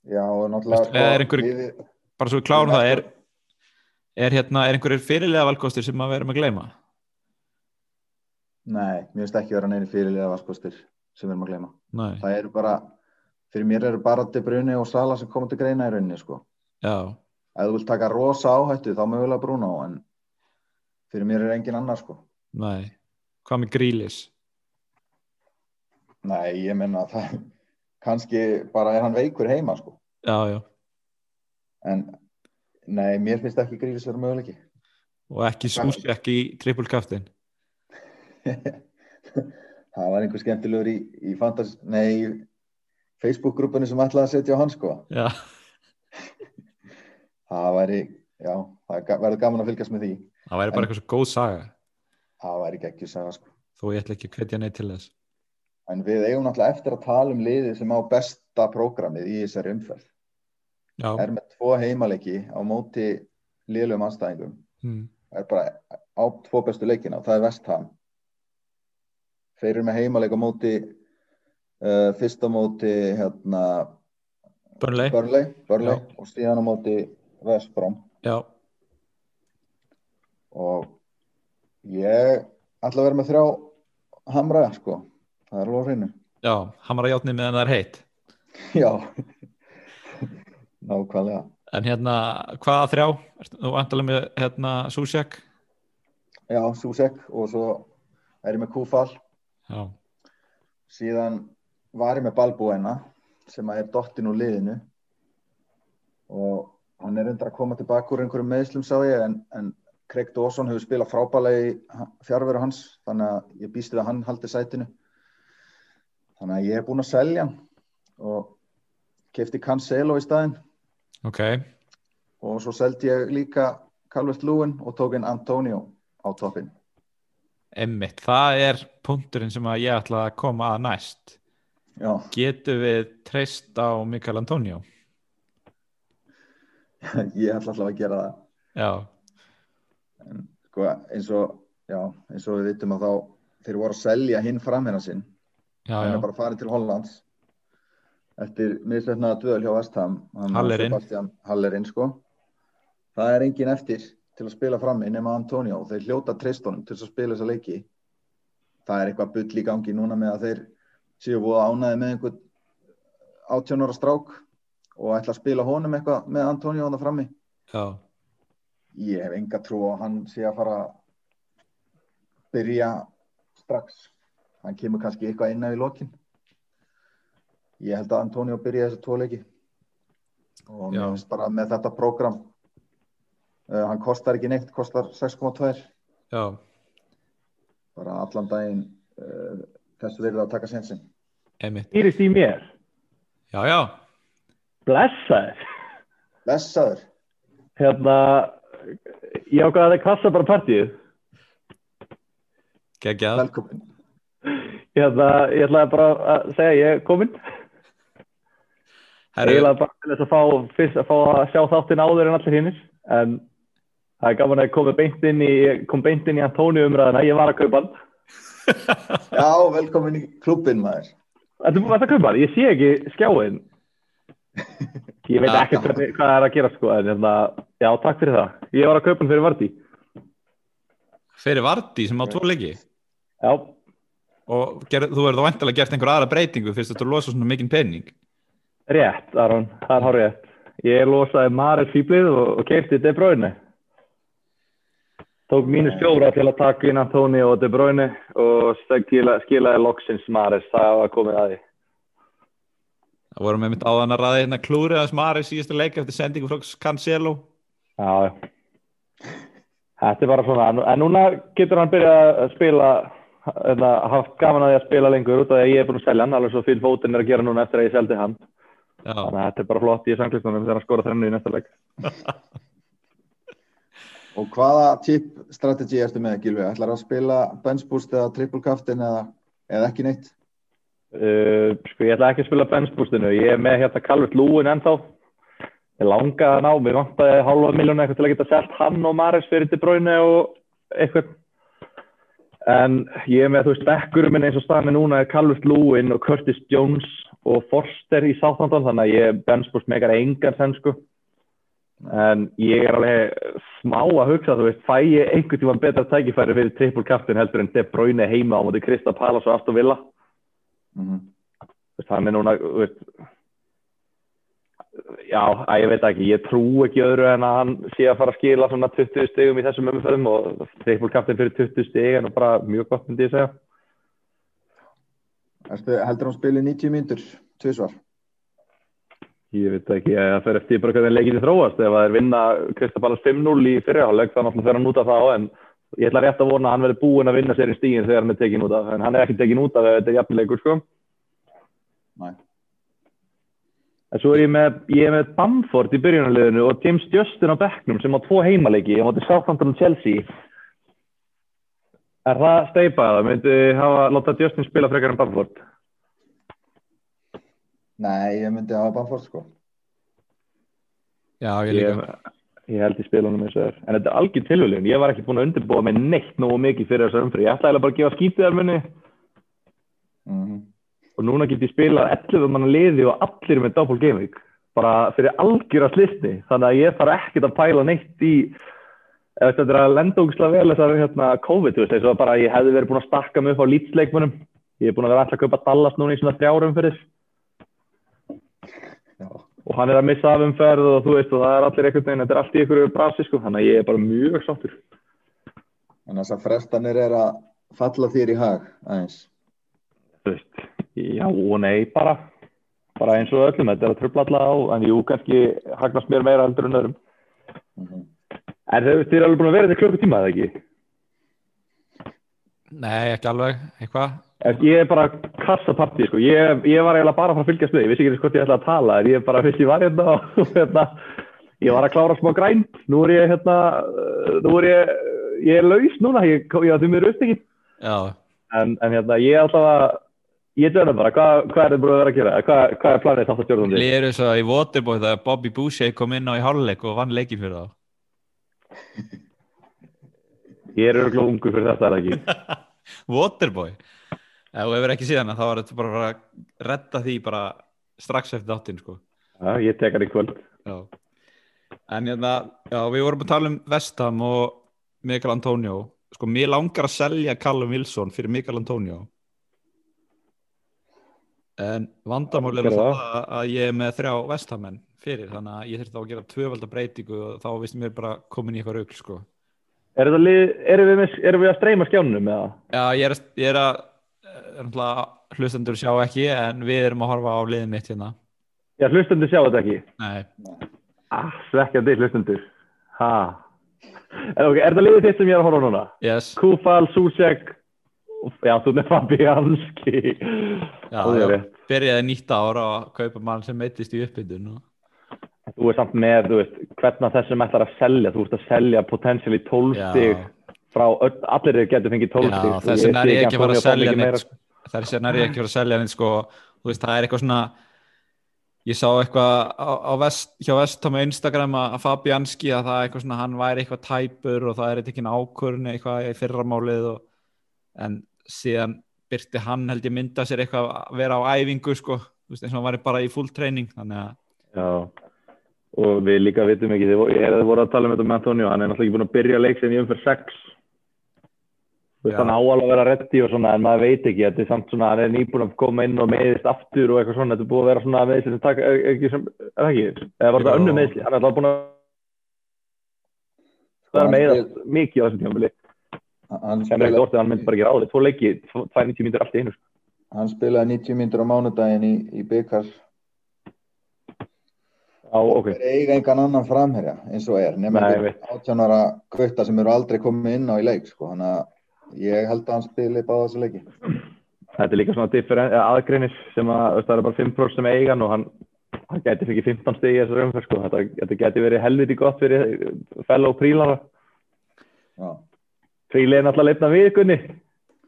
Já, og náttúrulega, Veistu, er einhver- liðið- bara svo við klárum það er, er, hérna, er einhverjir fyrirlega valkostir sem að við erum að gleyma Nei, mér finnst ekki vera neini fyrirliða vaskostir sem við erum að gleyma. Nei, Það eru bara, fyrir mér eru bara De Bruyne og Sala sem koma til greina í rauninni, sko. já, Ef þú vilt taka rosa áhættu, þá mögulega Bruno, en fyrir mér er engin annar, sko. nei hvað með grílis Nei, ég menna að það, kannski bara er hann veikur heima, sko. já, já, En, nei, mér finnst ekki gríðis vera möguleiki. og ekki súsi ekki captain það var einhver skemmtilegur í, í í Facebook-grúpunni sem ætlaði að setja á hann, sko. já, Það væri, já, það verður gaman að fylgjast með því. það væri bara eitthvað svo góð saga Það væri ekki að segja, sko. þó ég ætla ekki að hvetja neitt til þess En við eigum náttúrulega eftir að tala um liðið sem á besta prógramið í þessari umferð. Já, Er með tvo heimaleiki á móti liðlegum anstæðingum. mm. Er bara á tvo bestu leikina og það er Vestham. Þeir eru með heimaleik á móti, uh, fyrst á móti hérna, Burnley Burnley, Burnley og síðan á móti Vestbrom. já, Og ég ætla að vera með þrjá hamra, sko. Það er alveg á hreinu. já, hamra játni meðan það er heitt Já, nákvæmlega. en hérna, hvaða þrjá þú vantalega með hérna Susek Já, Susek og svo er ég með Kúfal. já, Síðan var ég með Balbúena sem að er dottin úr liðinu og hann er reyndar að koma tilbaka úr einhverjum meðslum sá ég en, en Craig Dawson hefur spilað frábælega í fjárveru hans þannig að ég býst við að hann haldi sætinu. Þannig að ég er búinn að selja hann og kefti Cancelo í staðinn ok. Og svo seldi ég líka Calvert Lúin og tók inn Antonio á toppin. Emmitt, það er punkturinn sem að ég ætla að koma að næst. Já, getum við treyst á Mikael Antonio? Ég ætla alltaf að gera það. já, Sko, eins og, já, eins og við vitum að þá þeir voru að selja hinn framherra sinn. Já, hann er bara farin til Hollands eftir miðsveitnaða döðal hjá hann Hallerinn. Hallerinn sko. Það er engin eftir til að spila frammi nema Antonio. Og þeir hljóta treystónum til að spila þessa leiki. Það er eitthvað bull í gangi núna með að þeir séu búið ánaði með einhvern 18 ára strák og ætla að spila honum eitthvað með Antonio á það frammi. Já, ég hef enga trú að hann sé að fara að byrja strax. Hann kemur kannski eitthvað inn á í lokin ég held að Antonio byrja þessi tvo leiki. Og mér finnst bara með þetta prógram uh, hann kostar ekki neitt, kostar 6,2 já, bara allan daginn uh, þessu verður að taka sensin einmittÝrist í mér. já, já, Blessaður. Blessaður, Hérna, ég ákvaði að kassa bara partíið. geggjað. Velkomin Hérna, ég ætlaði bara að segja ég er kominn. Eiginlega bara til þess að fá, fyrst, að fá að sjá þáttinn áður en allir hinnir. En það er gaman að ég komi beint inn í, ég kom beint inn í Antóni umræðina. Ég var að kaupa hann. já, velkomin í klubbin maður Þetta er bara að kaupa hann. Ég sé ekki skjáin. Ég veit ekki hvað er að gera sko. En hérna, já, takk fyrir það. Ég var að kaupa hann fyrir Vardí. fyrir Vardí sem á tvo leiki Já, og ger, þú verður þá vantilega gert einhver aðra breytingu fyrst að þú losa svona mikinn pening rétt, Aron. Það er rétt. Ég losaði Mares fýblið og, og keipti De Bruyne. Tók mínus fjóra til að taka inn Antoni og De Bruyne og skila, skilaði loksins Mares. Það var komið að því. það vorum við mitt áðan að ræða hérna klúrið að smari síðasta leik eftir sendingu frá Cancelo Já. Þetta er bara svona, en- núna getur hann byrjað að spila, eða haft gaman að því að spila lengur út af því að ég er búin að selja hann, alveg svo fyrir fótinn er að gera núna eftir að ég seldi hann. Þannig að þetta er bara flott í sanglistunum þegar hann skora þrennu í næsta leik. og hvaða tip strategi ertu með Gilvi, ætlar að spila bench boost eða triple captain eða, eða ekki neitt Uh, sko, ég ætla ekki að spila benchboostinu, ég er með hérna Calvert Lúin ennþá. Ég langaði að ná, mér vantaði hálfa miljónu eitthvað til að geta selt hann og Mares fyrir til Bráinu og eitthvað. En ég er með, þú veist, bekkurum minn eins og staðan er núna er Calvert Lúin og Curtis Jones og Forster í Southampton, þannig að ég benchboost megar engan senn, sko. En ég er alveg smá að hugsa, þú veist, fæ ég einhvern tímann betra tækifæri fyrir triple captain heldur en De Bruyne heima á móti Krista Palas og Aston Villa. mm hann er núna þú veist, já, að ég veit ekki ég trú ekki öðru en að hann sé að fara að skila svona 20 stegum í þessum umföðum og triple captain fyrir 20 steg en bara mjög gott myndi ég segja Ertu, heldur hún spili 90 mínútur tvisvar ég veit ekki, það fer eftir bara hvernig leikinni þróast ef það er vinna Kristaballas 5-0 í fyrirháleik þá náttúrulega fer hann út af það á en ég ætla rétt að vona að hann verði búinn að vinna sér í stígin þegar hann er tekin út af en hann er ekki tekin út af ef þetta er jafnileikur sko Nei. En svo er ég með, ég er með Bamford í byrjunarliðinu og James Justin á bekknum sem á tvo heimaleiki. Ég mátti Southampton og Chelsea. Er það steipað? Myndi hafa láta Justin spila frekar en Bamford? Nei, ég myndi hafa Bamford sko já, ég Ég, líka ég held í spilunum eins og er. En þetta er algjör tilhulun. Ég var ekki búinn að undirbúa mig neitt nógu mikið fyrir þessar umfri. Ég ætlaði bara að gefa skítið þar minni mm og núna get ég spilað 11 manna liði og allir með double week. Bara fyrir algjör að slistni. Þannig að ég þarf ekkert að pæla neitt í þetta er að lenda ógislega vel þessar hérna, COVID, þú veist, eins og bara ég hefði verið búinn að stakka mig upp á lýtsleikmunum. Ég er búinn að vera alltaf að kaupa Dallas núna í svona þrjárum fyrir Já, og hann er að missa af umferð og þú veist, og það er allir einhvern veginn, þetta er allt í einhverju brasi, sko, þannig að ég er bara mjög sáttur. en þess að frestanir er að falla þér í hag aðeins Þú veist, já og nei, bara, bara eins og öllum, þetta er að tröfla alla á, en jú, kannski hagnast mér meira heldur en öðrum. mm En þau, þið er alveg búin að vera þetta klukkutíma, eða ekki? nei, ekki alveg, eitthvað? Ég er bara kassa partí, sko. Ég, ég var eiginlega bara að fara að fylgjast með, ég vissi ekki hvort ég ætla að tala, en ég er bara, fyrst ég var hérna og hérna, ég var að klára smá græn, nú er ég hérna, nú er ég, ég er laus núna, ég, ég var því mér upp ekki, já, en, en hérna, ég er alltaf að, ég döna bara, hvað, hvað er þið búin að vera að gera, hvað, hvað er planið þátt að stjórnum Ég er þess að í Waterboy þegar Bobby Boucher kom inn á í háluleik og vann leikin fyrir þá Ég er örgulega ungu fyrir þetta, er það ekki? Waterboy ef þú hefur ekki síðan þá var þetta bara að redda því bara strax eftir þáttinn sko. Já, ég tek hann í kvöld. já. en hérna já, við vorum að tala um Vestham og Mikael Antonio sko, mér langar að selja Callum Wilson fyrir Mikael Antonio en vandamál er það. það að ég er með þrjá vestamenn fyrir þannig að ég þurfti þá að gera tvöfalda breytingu og þá vist mér bara komin í eitthvað raugl sko. Er erum við, við að streyma skjánum eða? Já, ég er, ég er að er náttúrulega hlustendur sjá ekki en við erum að horfa á liðið mitt hérna Já, hlustendur sjá þetta ekki. Nei, Ah, svekkjandi hlustendur. Ha. En ok, er þetta liðið þitt sem ég er að horfa á núna? yes Kúfal, Súsek, já, þú með Fabianski. Já, Það já, byrjaði nýtt ára að kaupa mann sem meittist í uppbytun og... Þú er samt með, þú veist, hvernig þessum ætlar að selja. Þú ert að selja potentially 12 Já. stig frá öll, allir getur fengið 12 Já, stig. sko. þess vegna er ég ekki að fara að selja neitt sko. þess vegna er ég ekki að fara að selja neitt sko. þú veist, það er eitthvað svona ég sá eitthvað á, á vest, hjá Vestam á Instagram að Fabianski að það er eitthvað svona, hann væri eitthvað tæpur og það er eitthvað ákvörn eitthvað í fyrramálið og, en síðan byrti hann held ég mynda sér eitthvað að vera á æfingu sko, þú veist, eins og hann væri bara í full training þannig að, Já, og við líka vitum ekki, þið, er að voru að tala um þetta með Antonio, hann er náttúrulega ekki búin að byrja leik sem ég umfyrir 6. Þú veist, Já. hann á alveg að vera reddi og svona, en maður veit ekki, þetta er samt svona, hann er nýbúin að koma inn og meðist aftur og eitthvað svona, þetta er búið að vera svona meðisli sem taka, er ekki sem, er það ekki, eða var þetta önnu meðisli, hann er alltaf búin að vera hann meðast mikið á þessum tímafili, hann sem er ekkert orðið, hann myndi bara ekki ráðið, tvo leiki, tvær 90 mínútur allt í einu, sko. hann spilaði 90 myndur á mánudaginn í, í byggar Já, ok, þeir eiga engan annan framherja eins og er nema Nei, ég einhver veit. 18 ára gutta sem eru aldrei komið inn á í leik sko. þannig að ég held að hann spili báða þessu leiki. Þetta er líka svona aðgreinis sem að, það er bara 5% sem eiga hann og hann, hann gæti fikið 15 stegi í þessar umferð, sko, þetta, þetta gæti verið helviti gott fyrir fellow prílara, já, príli er náttúrulega leifna við, Gunni,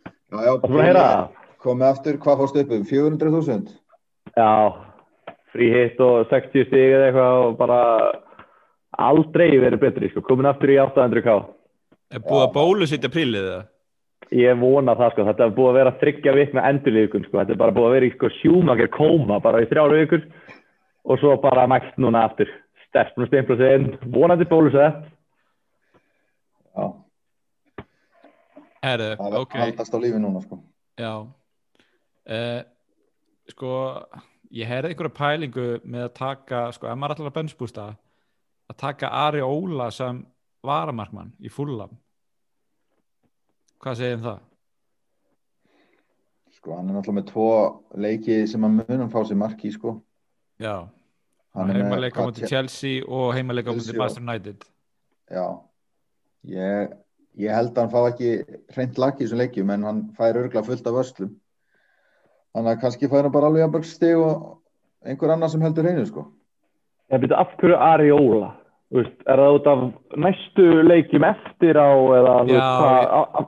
já, já það er það. komið aftur, hvað fórst upp um? 400.000 Já, frí hitt og 60 stig eða eitthvað og bara aldrei verið betri, sko, komin aftur í 800k. er búið að bólusitja prílið það? Ég vona það, sko, þetta er búið að vera þryggja vikna endurlíkun, sko, þetta er bara búið að vera í, sko, sjúmakir kóma bara í þrjára vikur og svo bara mækt núna aftur, sterfn og steinfla sig inn, vonandi bólusett. já, Herðu, það er ok haldast á lífi núna sko. Já uh, Sko ég heyrði einhverja pælingu með að taka, sko, ef maður ætlar að bensbústa að taka Ari Óla sem varamarkmann í fullam Hvað segir um það? sko, hann er náttúrulega með tvo leiki sem hann munum fá sér marki sko. Já, er heimaleika hvað, mútið Chelsea og heimaleika mútið Chelsea og- Master United. Já. Ég, ég held að hann fá ekki hreint laki í þessum leikjum en hann fær örgla fullt af vörslum þannig að kannski fær hann bara alveg að stig og einhver annar sem heldur hreinu sko. Ég byrja af hverju Ari Óla? Þú Veist, er það út af næstu leikjum eftir á eða Já, veist, hvað, ég- á, á,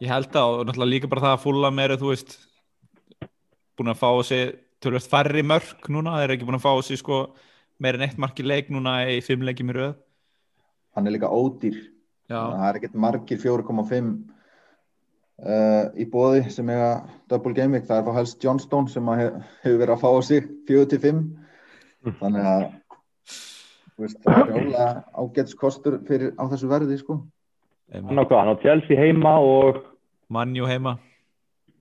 Ég held að, og náttúrulega líka bara það að fullam eru, þú veist búin að fá sér tölvöld færri mörk núna, þeir eru ekki búin að fá sér sko meir en eitt mark í leik núna í fimm leikjum í röð hann er líka ódýr Já, það er ekkert margir 4,5 uh, í bóði sem eiga double week, það er fá helst Johnstone sem að hef, hefur verið að fá á sig 4-5 þannig að þú veist, það er ólega ágæts kostur fyrir á þessu verði sko. hann á hvað, hann á Chelsea heima og mannjú heima.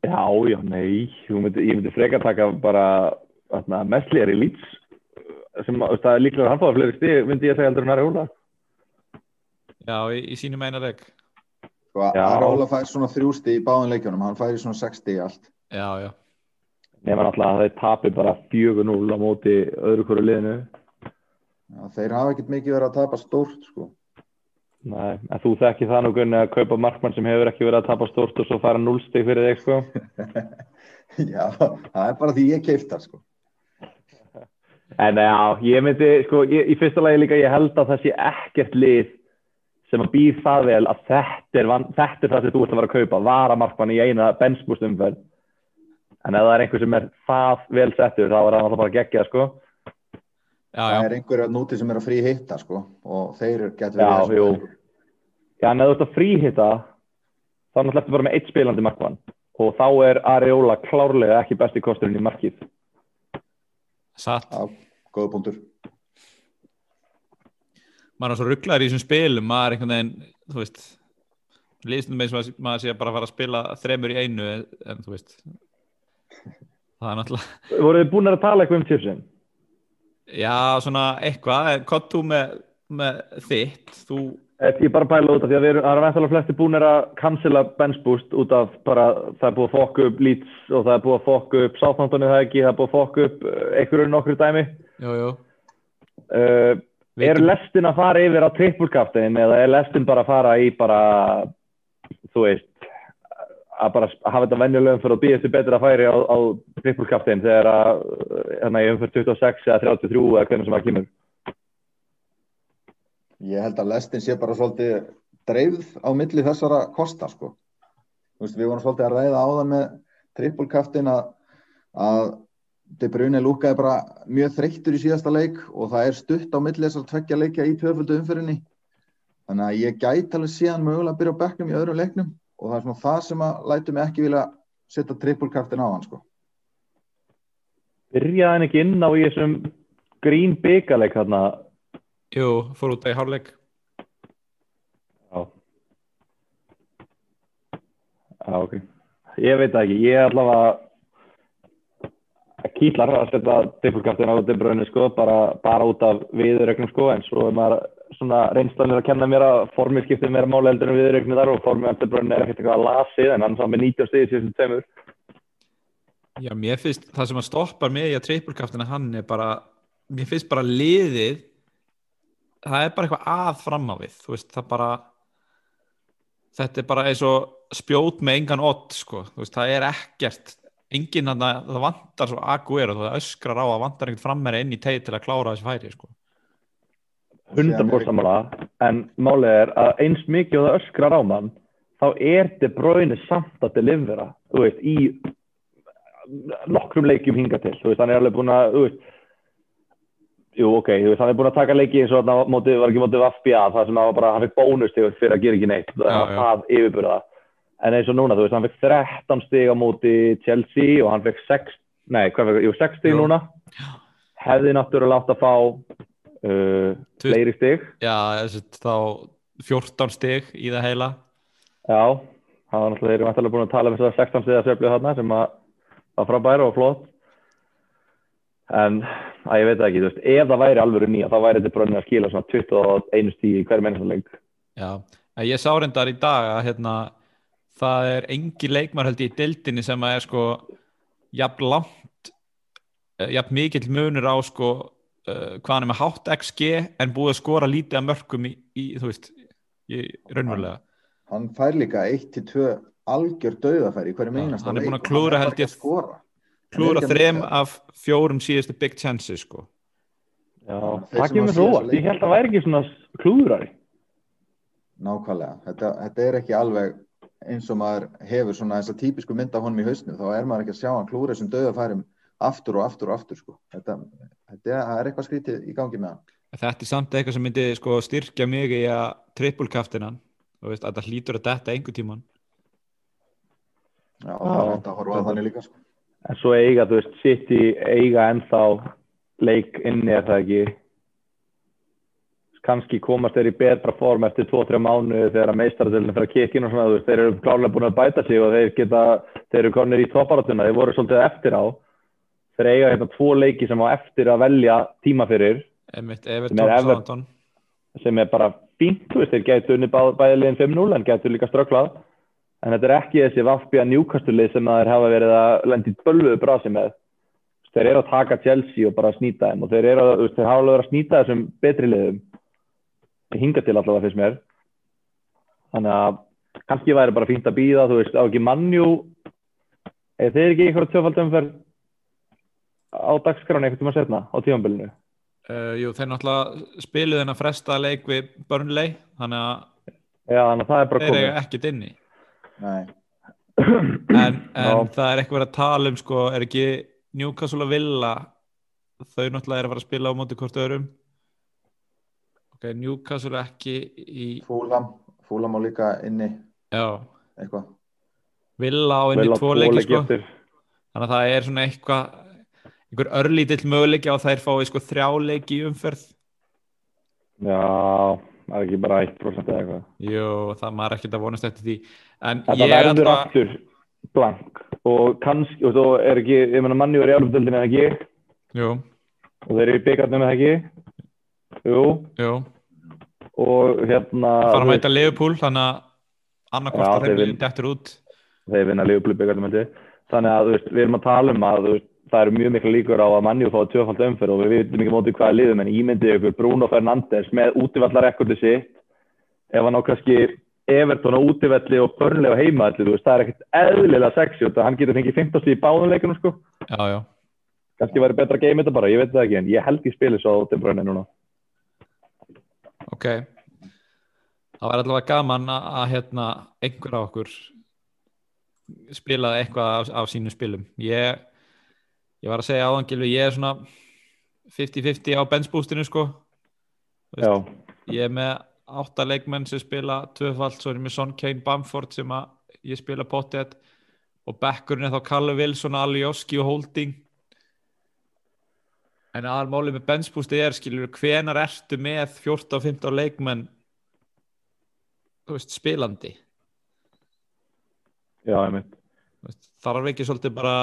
Já, já, nei, myndi, ég myndi frekar taka bara mestlir í Leeds sem er líklega að hann fáið fleiri stig, myndi ég segja heldur en Ari Óla. Já, í, í sínum eina leik sko, Já. Aróla fær svona þrjústi í báðum leikjunum, hann fær í svona 60 í allt Já, já, Nefna náttúrulega að þeir tapi bara 4-0 á móti öðru hverju liðinu. Já, þeir hafa ekkert mikið verið að tapa stórt sko. Nei, en þú þekki það nú Gunni að kaupa markmann sem hefur ekki verið að tapa stórt og svo fara 0 stig fyrir þig, sko. Já, það er bara því ég keifta sko. En já, ég myndi, sko, ég, í fyrsta lagi líka ég held að það sé ekkert lið sem að býð það vel að þetta er, þetta er það sem þú ert að vera að kaupa, varamarkmann í eina bensbústumferð. En ef það er einhver sem er það vel settur, þá er það náttúrulega bara geggjað, sko. já, það já. er einhverja núti sem er að frí hitta sko, og þeir getur Já, verið jú. Já, en ef þú ert að fríhitta, þá náttúrulega ertu bara með eitt spilandi markmann. Og þá er Areola klárlega ekki besti kosturinn í markið. satt Já, góða punktur maður er svo rugglar í þessum spilum maður er einhvern veginn, þú veist líðstum með eins og maður- sé að bara fara að spila þremur í einu en, en þú veist það er náttúrulega Voruð þið búin að tala eitthvað um chipsin? já, svona eitthvað, hvað þú með, með þitt þú, Ég er bara að pæla út af því að við erum, það er væntalega flesti búinir að cancela bench boost út af bara það er búið að fokka upp Leeds og það er búið að fokka upp Southamptonu það ekki, það er búið að fokka upp uh, einhverju nokkur dæmi. jú, jú Uh, er lestin að fara yfir á trippulkaftin eða er lestin bara að fara í bara, þú veist, að bara hafa þetta venjulegum fyrir að býja betur að færi á, á trippulkaftin þegar að, hérna, ég umfyrir 26 eða 33 eða hvernig sem það kemur. Ég held að lestin sé bara svolítið dreifð á milli þessara kosta sko. Þú veist, við vorum svolítið að ræða áðan með trippulkaftin að, að De Bruyne lúkaði bara mjög þreyttur í síðasta leik og það er stutt á milli þessar tveggja leikja í tvöföldu umfyrinni. Þannig að ég gæti alveg síðan mögulega að byrja á bekknum í öðrum leiknum og það er svona það sem að lætu mig ekki vilja setja trippulkaftin á hann sko. Byrjaði hann ekki inn á í þessum grín byggaleik þarna jú, fór út í hálfleik Já. Já, ok. Ég veit ekki. Ég er allavega kýtlar að setja trippulkaftin á Bruyne sko, bara, bara út af viðurregnum sko, en svo er maður svona reynslanir að kenna mér að formið skiptir meira máli heldur en viðurregnum þar og formið De Bruyne er ekkert eitthvað að lasið en hann saman með 19 stegið síðan tveimur. Já, mér finnst það sem að stoppar mig í að trippulkaftina hann er bara, mér finnst bara liðið, það er bara eitthvað að fram á við, þú veist, það bara, þetta er bara eins og spjót með engan ott, sko, þú veist, það er ekkert, enginn að, það vantar svo aguero, það öskrar á að vantar einhvern frammeri inn í teið til að klára þessi færi, sko. 100% samanlega, en málið er að eins mikið og það öskrar á mann, þá er De Bruyne samt að delivera, þú veist, í nokkrum leikjum hinga til, þú veist, hann er alveg búin að, þú veist, jú, ok, þú veist, hann er búin að taka leiki eins og þarna var ekki mótið Vafbja, það sem hann var bara, hann fikk bónus til fyrir að gera ekki neitt, það var já. það yfirburða, en eins og núna, þú veist, hann fikk 13 stig á móti Chelsea og hann fikk 6, nei, hvað fikk, jú, 6 stig núna, hefði náttúrulega átt að fá uh, fleiri stig, Já, þessi, þá 14 stig í það heila. Já, það var náttúrulega, þeir eru náttúrulega búin að tala um þess að 16 stiða sveiflu þarna sem að var frábæri og flott. En, að ég veit ekki, þú veist, ef það væri alvöru nýja, þá væri þetta brönnið að skila svona 21 stíð í hverjum einasta leik. Já, en ég sá reyndar í dag að hérna, það er engi leikmar held ég í dildinni sem að er sko jafn langt eh, jafn mikill munur á sko uh, hvað hann er með hátt XG en búið að skora lítið að mörgum í, í þú veist, í, raunverulega Hann fær líka 1-2 algjör dauðafæri í hverjum Já, einasta hann er búinn að er held ég, að skora. klúra þrem af fjórum síðustu big chances sko Já, það kemur svo. Ég held að það væri ekki svona klúðrari. Nákvæmlega, þetta, þetta er ekki alveg eins og maður hefur svona þessa típisku mynd af honum í hausnu, þá er maður ekki að sjá hann klúra þessum dauðafærum aftur og aftur og aftur sko. Þetta, þetta er, eitthvað skrítið í gangi með hann. þetta er samt eitthvað sem myndi sko styrkja mig í að trippulkaftinan þú veist, að það hlýtur að detta einhver tíman Já, Já. það er þetta að horfa að þannig líka sko. En svo eiga, þú veist, City eiga ennþá leik inni er það ekki. Kanski komast þeir í betra form eftir 2-3 mánu þegar að meistaradölinu fyrir að kikka inn og svona, þeir eru klárlega búin að bæta sig og þeir geta, þeir eru konir í topparatuna, þeir voru svolítið eftir á. Þeir eiga hérna tvo leiki sem á eftir að velja tíma fyrir, Einmitt, Sem Everton, er Ever- sem er bara fínt, þú veist, þeir gætu unni bæðilegin 5-0 en gætu líka ströklað. En þetta er ekki þessi Vafbja njúkastulið sem þeir hafa verið að lendi bölvuðu brasi með. Þeir eru að taka Chelsea og bara snýta þeim og þeir eru að, þeir hafa alveg að snýta þessum betri liðum. Hinga til allavega fyrst mér. Þannig að kannski væri bara fínt að býða, þú veist, á ekki mannjú, eða þeir ekki einhverja tvöfaldumferð á dagskráni einhvern tíma setna á tímanbölinu. uh, Jú, þeir náttúrulega spiluð þennan fresta leik við Burnley þannig að Já, þannig að það er bara þeir komið. eiga ekkert inni Nei, en, en það er eitthvað að tala um sko, er ekki Newcastle og Villa þau náttúrulega er að fara að spila á móti hvort öðrum ok, Newcastle ekki í fúlam, fúlam á líka inni. Já, eitthvað. Villa á inni á tvo leiki sko. þannig að það er svona eitthvað einhver örlítill möguleiki á þær fái sko þrjá leiki í umferð. Já, það er ekki bara 1% eða eitthvað. jú, það maður er ekkert að vonast eftir því. En Þetta ég verður ætla- aftur, blank og kannski, og svo er ekki, ég meina manni verið í álumdöldinu eða ekki? Jú, og þeir eru í byggarnum eða ekki jú, jú. Og hérna fara að mæta Leopold þannig að þeir þeim vin- dettur út. þeir vinna held ég. þannig að veist, við erum að tala um að veist, það eru mjög mikla líkur á að manni fá tvöfald umferð og við veitum ekki mótið hvaða liðum en ímyndið ykkur Bruno Fernandes með útivallarekordi sitt. Ef hann á kannski Everton á útivelli og þú veist, það er ekkert eðlilega sexy og hann getur fengið 15 stíð í báðum leikunum sko. Já, já, kannski væri betra að geima þetta bara, ég veit það ekki en ég held ég spili svo á Timbrunni núna ok. Það var allavega gaman að, hérna, einhver af okkur spilaði eitthvað af, af sínum spilum. Ég, ég var að segja áðan Gylfi, ég er svona 50-50 á benchboostinu sko. Ég er með átta leikmenn sem spila tvöfald, svo er ég með Son Kane Bamford sem ég spila pottet og backurinn er þá Kalle Wilson, Alioski og Holding en aðalmáli með benchboosti er skilur hvenar ertu með 14-15 leikmenn þú veist, spilandi? Já, ég mynd þarf ekki svolítið bara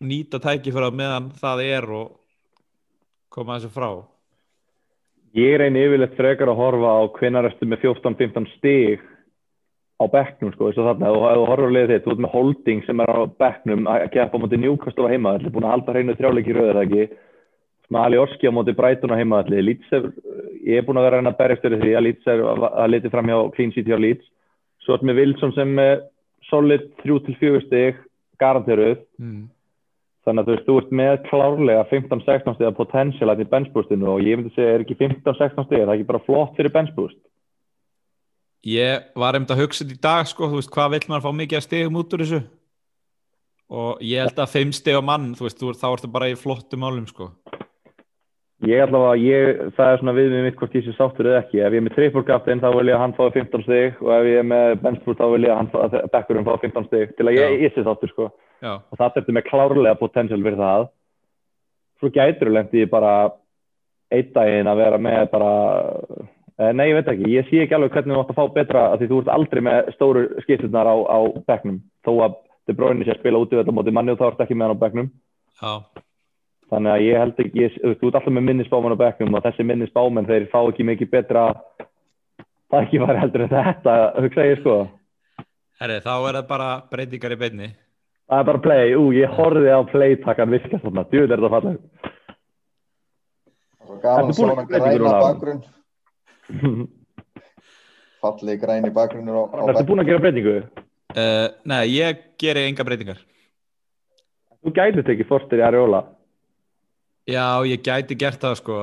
nýta tækifæra meðan það er og koma þessu frá? Ég reyni yfirleitt frekar að horfa á hvenær ertu með 14-15 stig á bekknum sko, eins og þarna, ef þú- horfir á liðið þitt, þú ert með holding sem er á bekknum að keppa á móti Newcastle á heimaðalli, búin að halda hreinu þrjáleiki rauðar það ekki, með Ali Orski á móti Brighton á heimaðalli, er, ég er búin að vera að reyna að berjast fyrir því að er að liti fram hjá Clean City á Leeds, svo ert með Wilson sem er solid 3-4 stig, garanteruð, mm. Þannig að þú veist, þú ert með klárlega 15-16 stiga potential í benchboostinu og ég myndi segja, er ekki 15-16 stiga, það er ekki bara flott fyrir benchboost? Ég var einmitt að hugsa þetta í dag sko, þú veist, hvað vill maður fá mikið að stegum út úr þessu og ég held að fimm steg á mann, þú veist, þú, þá ertu bara í flottum málum sko. Ég allavega, ég, það er svona við með mitt hvort ég sé sáttur eða ekki. Ef ég er með triple captain þá vil ég að hann fái 15 stig og ef ég er með benchboost þá vil ég að hann að backurinn fái 15 stig til að ég, ég sé sáttur sko. Já, Og það ertu með klárlega potential fyrir það. Svo gætur þú lendi bara einn daginn að vera með bara, eh, nei ég veit ekki, ég sé ekki alveg hvernig þú átt að fá betra af því þú ert aldrei með stóru skipturnar á, á bekknum. Þó að De Bruyne sé að spila út í þetta móti manni og þá ert ekki með hann á bekknum. já, Þannig að ég held ekki, ég, þú veist, alltaf með minnisbáman á bekknum og þessi minnisbáman þeir fá ekki mikið betra það ekki var heldur en þetta, hugsa ég sko. herri, þá er það bara breytingar í beinni. Það er bara play, ú, ég horfið á play-takkan virkast þarna, djúvel er þetta fallið. Gaman breytingu græna bakgrunn fallið græni bakgrunnur á, á Ertu búin að gera breytingu? Uh, nei, ég geri enga breytingar. Þú gætið ekki fórstir í Ariola. Já, ég gæti gert það sko,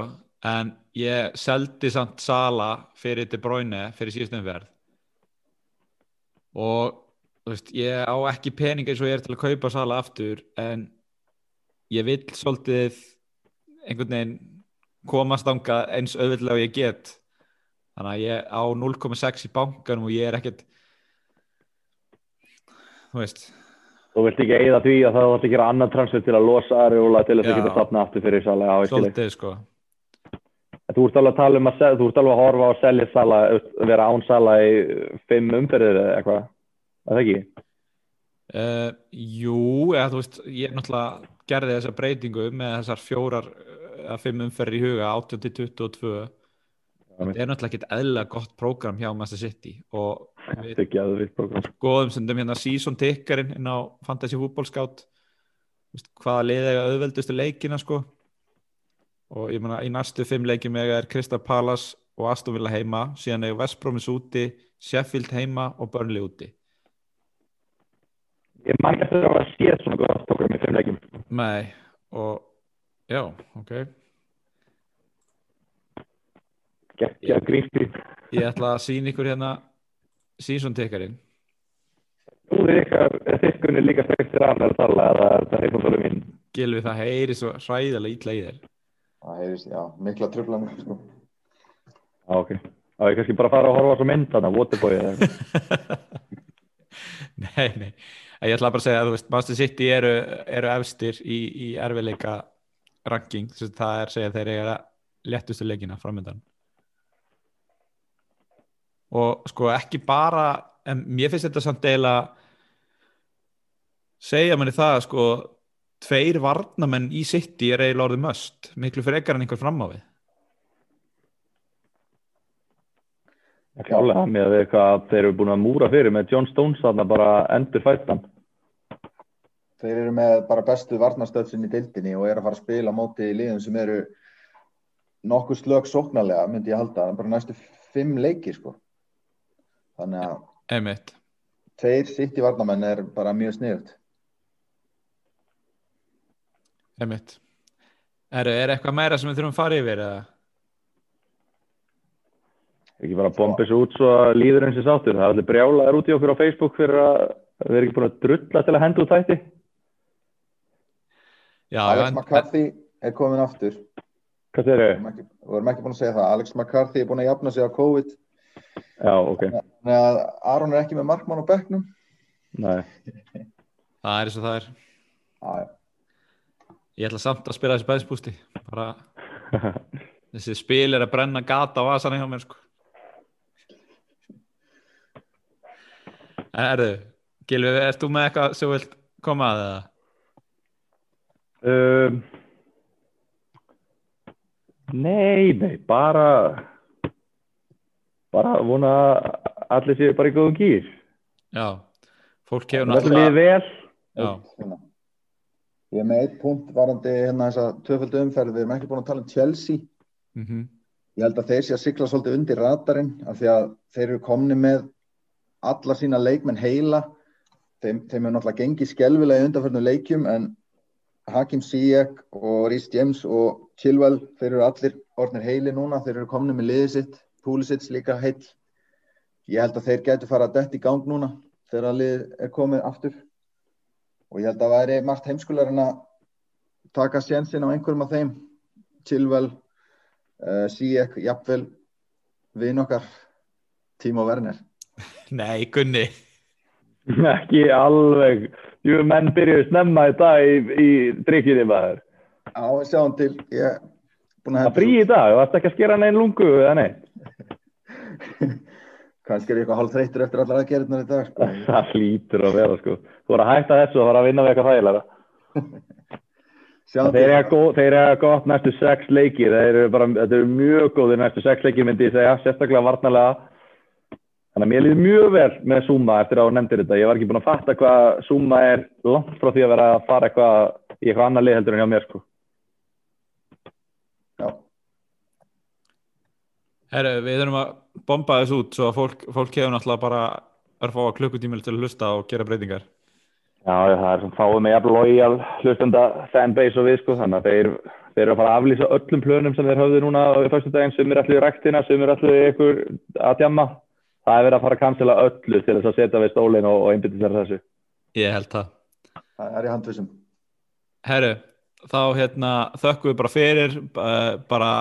en ég seldi samt Sala fyrir De Bruyne fyrir síðustum verð. Og þú veist, ég á ekki pening eins og ég er til að kaupa Sala aftur en ég vill svolítið einhvern veginn komast ánga eins auðvitað og ég get. Þannig að ég á 0,6 í bankanum og ég er ekkert þú veist Þú vilt ekki eigða því að það þarf að gera annan transfer til að losa Ariola til þess að geta stopna aftur fyrir Sala. Svolítið sko Þú ert alveg að tala um að, þú ert alveg að horfa á að selja Sala, að vera án Sala í fimm umferðir eða eitthvað. Er Það ekki? Uh, jú, eða þú veist, ég náttúrulega gerði þessa breytingu með þessar fjórar að fimm umferðir í huga, 18 til 22 þetta er náttúrulega ekkert eðlilega gott prógram hjá Master City og Þetta er að við program. skoðum stundum hérna season tickerinn inn á Fantasy Football Scout hvaða liðið eiga auðveldustu leikina sko og ég meina í næstu fimm leikjum eiga er Crystal Palace og Aston Villa heima síðan eiga West Bromis úti Sheffield heima og Burnley úti Ég man ekki eftir að hafa séð svona gott program í fimm leikjum. Nei, og já, ok Gekkja grínskrín. Ég ætla að sína ykkur hérna season tickerinn Þú er ykkar, þykkunni líka spektir að með tala eða er þetta heimfólkvölu mín. Gilvi það heyri svo hræðilega ítla í þér það heyrist, já, mikla tröflanir sko. Já, ok. Já, ég kannski bara fara að horfa á svo mynd þarna, Waterboy eða. Nei, nei Ég ætla bara að segja að þú veist, Master City eru, eru efstir í, í erfiðleika ranking, þess að það er segja að þeir eiga léttustu leikina framöndan og sko ekki bara en mér finnst þetta samt deila segja manni það sko tveir varnamenn í City er eiginlega orðið möst miklu frekar en einhver fram á við Klálega, með því hvað þeir eru búin að múra fyrir með John Stones þarna bara endur fættan. Þeir eru með bara bestu varnastöðsinn í dildinni og eru að fara að spila móti í liðum sem eru nokkuð slög sóknarlega, myndi ég halda, bara næstu fimm leiki sko. Þannig að Einmitt. tveir sitt í varnamenn er bara mjög sniðut. Einmitt. Er, er eitthvað meira sem við þurfum að fara yfir eða? Ekki bara bomba þessu út svo að líður eins og sáttur. Það er allir brjálaðar út í okkur á Facebook fyrir að við erum ekki búin að drulla til að henda út þætti. Já, Alex en, McCarthy er komin aftur. Hvað Við þau? við vorum ekki búin að segja það. Alex McCarthy er búin að jafna sig á COVID. Já, ok. Þannig að Aron er ekki með markmann á bekknum. Nei. það er eins og það er Já, já. Ég ætla samt að spila þessi bæðspústi bara þessi spil er að brenna gata á vasan hjá mér sko Erðu, Gilvi, ert þú með eitthvað sem vilt koma að það? Um, nei, nei, bara bara að vona að allir séu bara í góðum gýr. Já, fólk hefur náttúrulega líði vel. Já. Ég er með eitt punkt varandi hérna þessa tvöföldu umferð. Við erum ekki búin að tala um Chelsea. mm Ég held að þeir sé að sigla svolítið undir radarinn af því að þeir eru komni með alla sína leikmenn heila. Þeim, þeim er náttúrulega gengið skelvilega í undanförnum leikjum en Hakim Ziyech og Rhys James og Chilwell, þeir eru allir orðnir heili núna. Þeir eru komni með liðið sitt, Pulisic líka heil. Ég held að þeir getur fara að detta í gang núna þegar að liðið er komið aftur. Og ég held að það væri margt heimskulegar en að taka sjensin á einhverjum af þeim. Chilwell, uh, Ziyech, jafnvel vinn okkar Timo Werner nei, Gunni Ekki alveg. Jú, menn byrjuðu snemma í dag í, í drikkinni maður. á við sjáum til ég er búin að Það frí í dag, þú ætti ekki að skera neinn lungu eða neitt. Kannski er ég eitthvað hálf þreytur eftir allar aðgerðnar í dag sko. Það hlýtur að vera sko. Þú voru að hætta þessu og fara að vinna við eitthvað þægilega. Þeir eru eru gott næstu sex leikir. Þeir eru bara, þetta eru mjög góðir næstu sex leikir myndi ég segja, sérstaklega varnarlega. Þannig að mér líður mjög vel með Zuma eftir að þú nefndir þetta. Ég var ekki búin að fatta hvað Zuma er langt frá því að vera að fara eitthvað í eitthvað annað lið heldur en hjá mér sko. Herru, við þurfum að bomba þessu út svo að fólk, fólk hefur náttúrulega bara örfá klukkutímil til að hlusta og gera breytingar Já, það er svona fáið með jafn lojal hlustenda fanbase og við sko, þannig að þeir, þeir eru að fara að aflýsa öllum plönum sem þeir höfðu núna í fyrstu daginn, sem er allir í ræktina, sem er allir ykkur að djamma. Það er verið að fara að cancela öllu til þess að setja við stólinn og, og að þessu. Ég held það það er í handvisum Herru, þá hérna þökkum við bara fyrir bara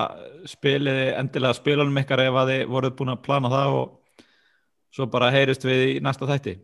spiliði endilega spilunum ykkar ef að þið voruð búin að plana það og svo bara heyrist við í næsta þætti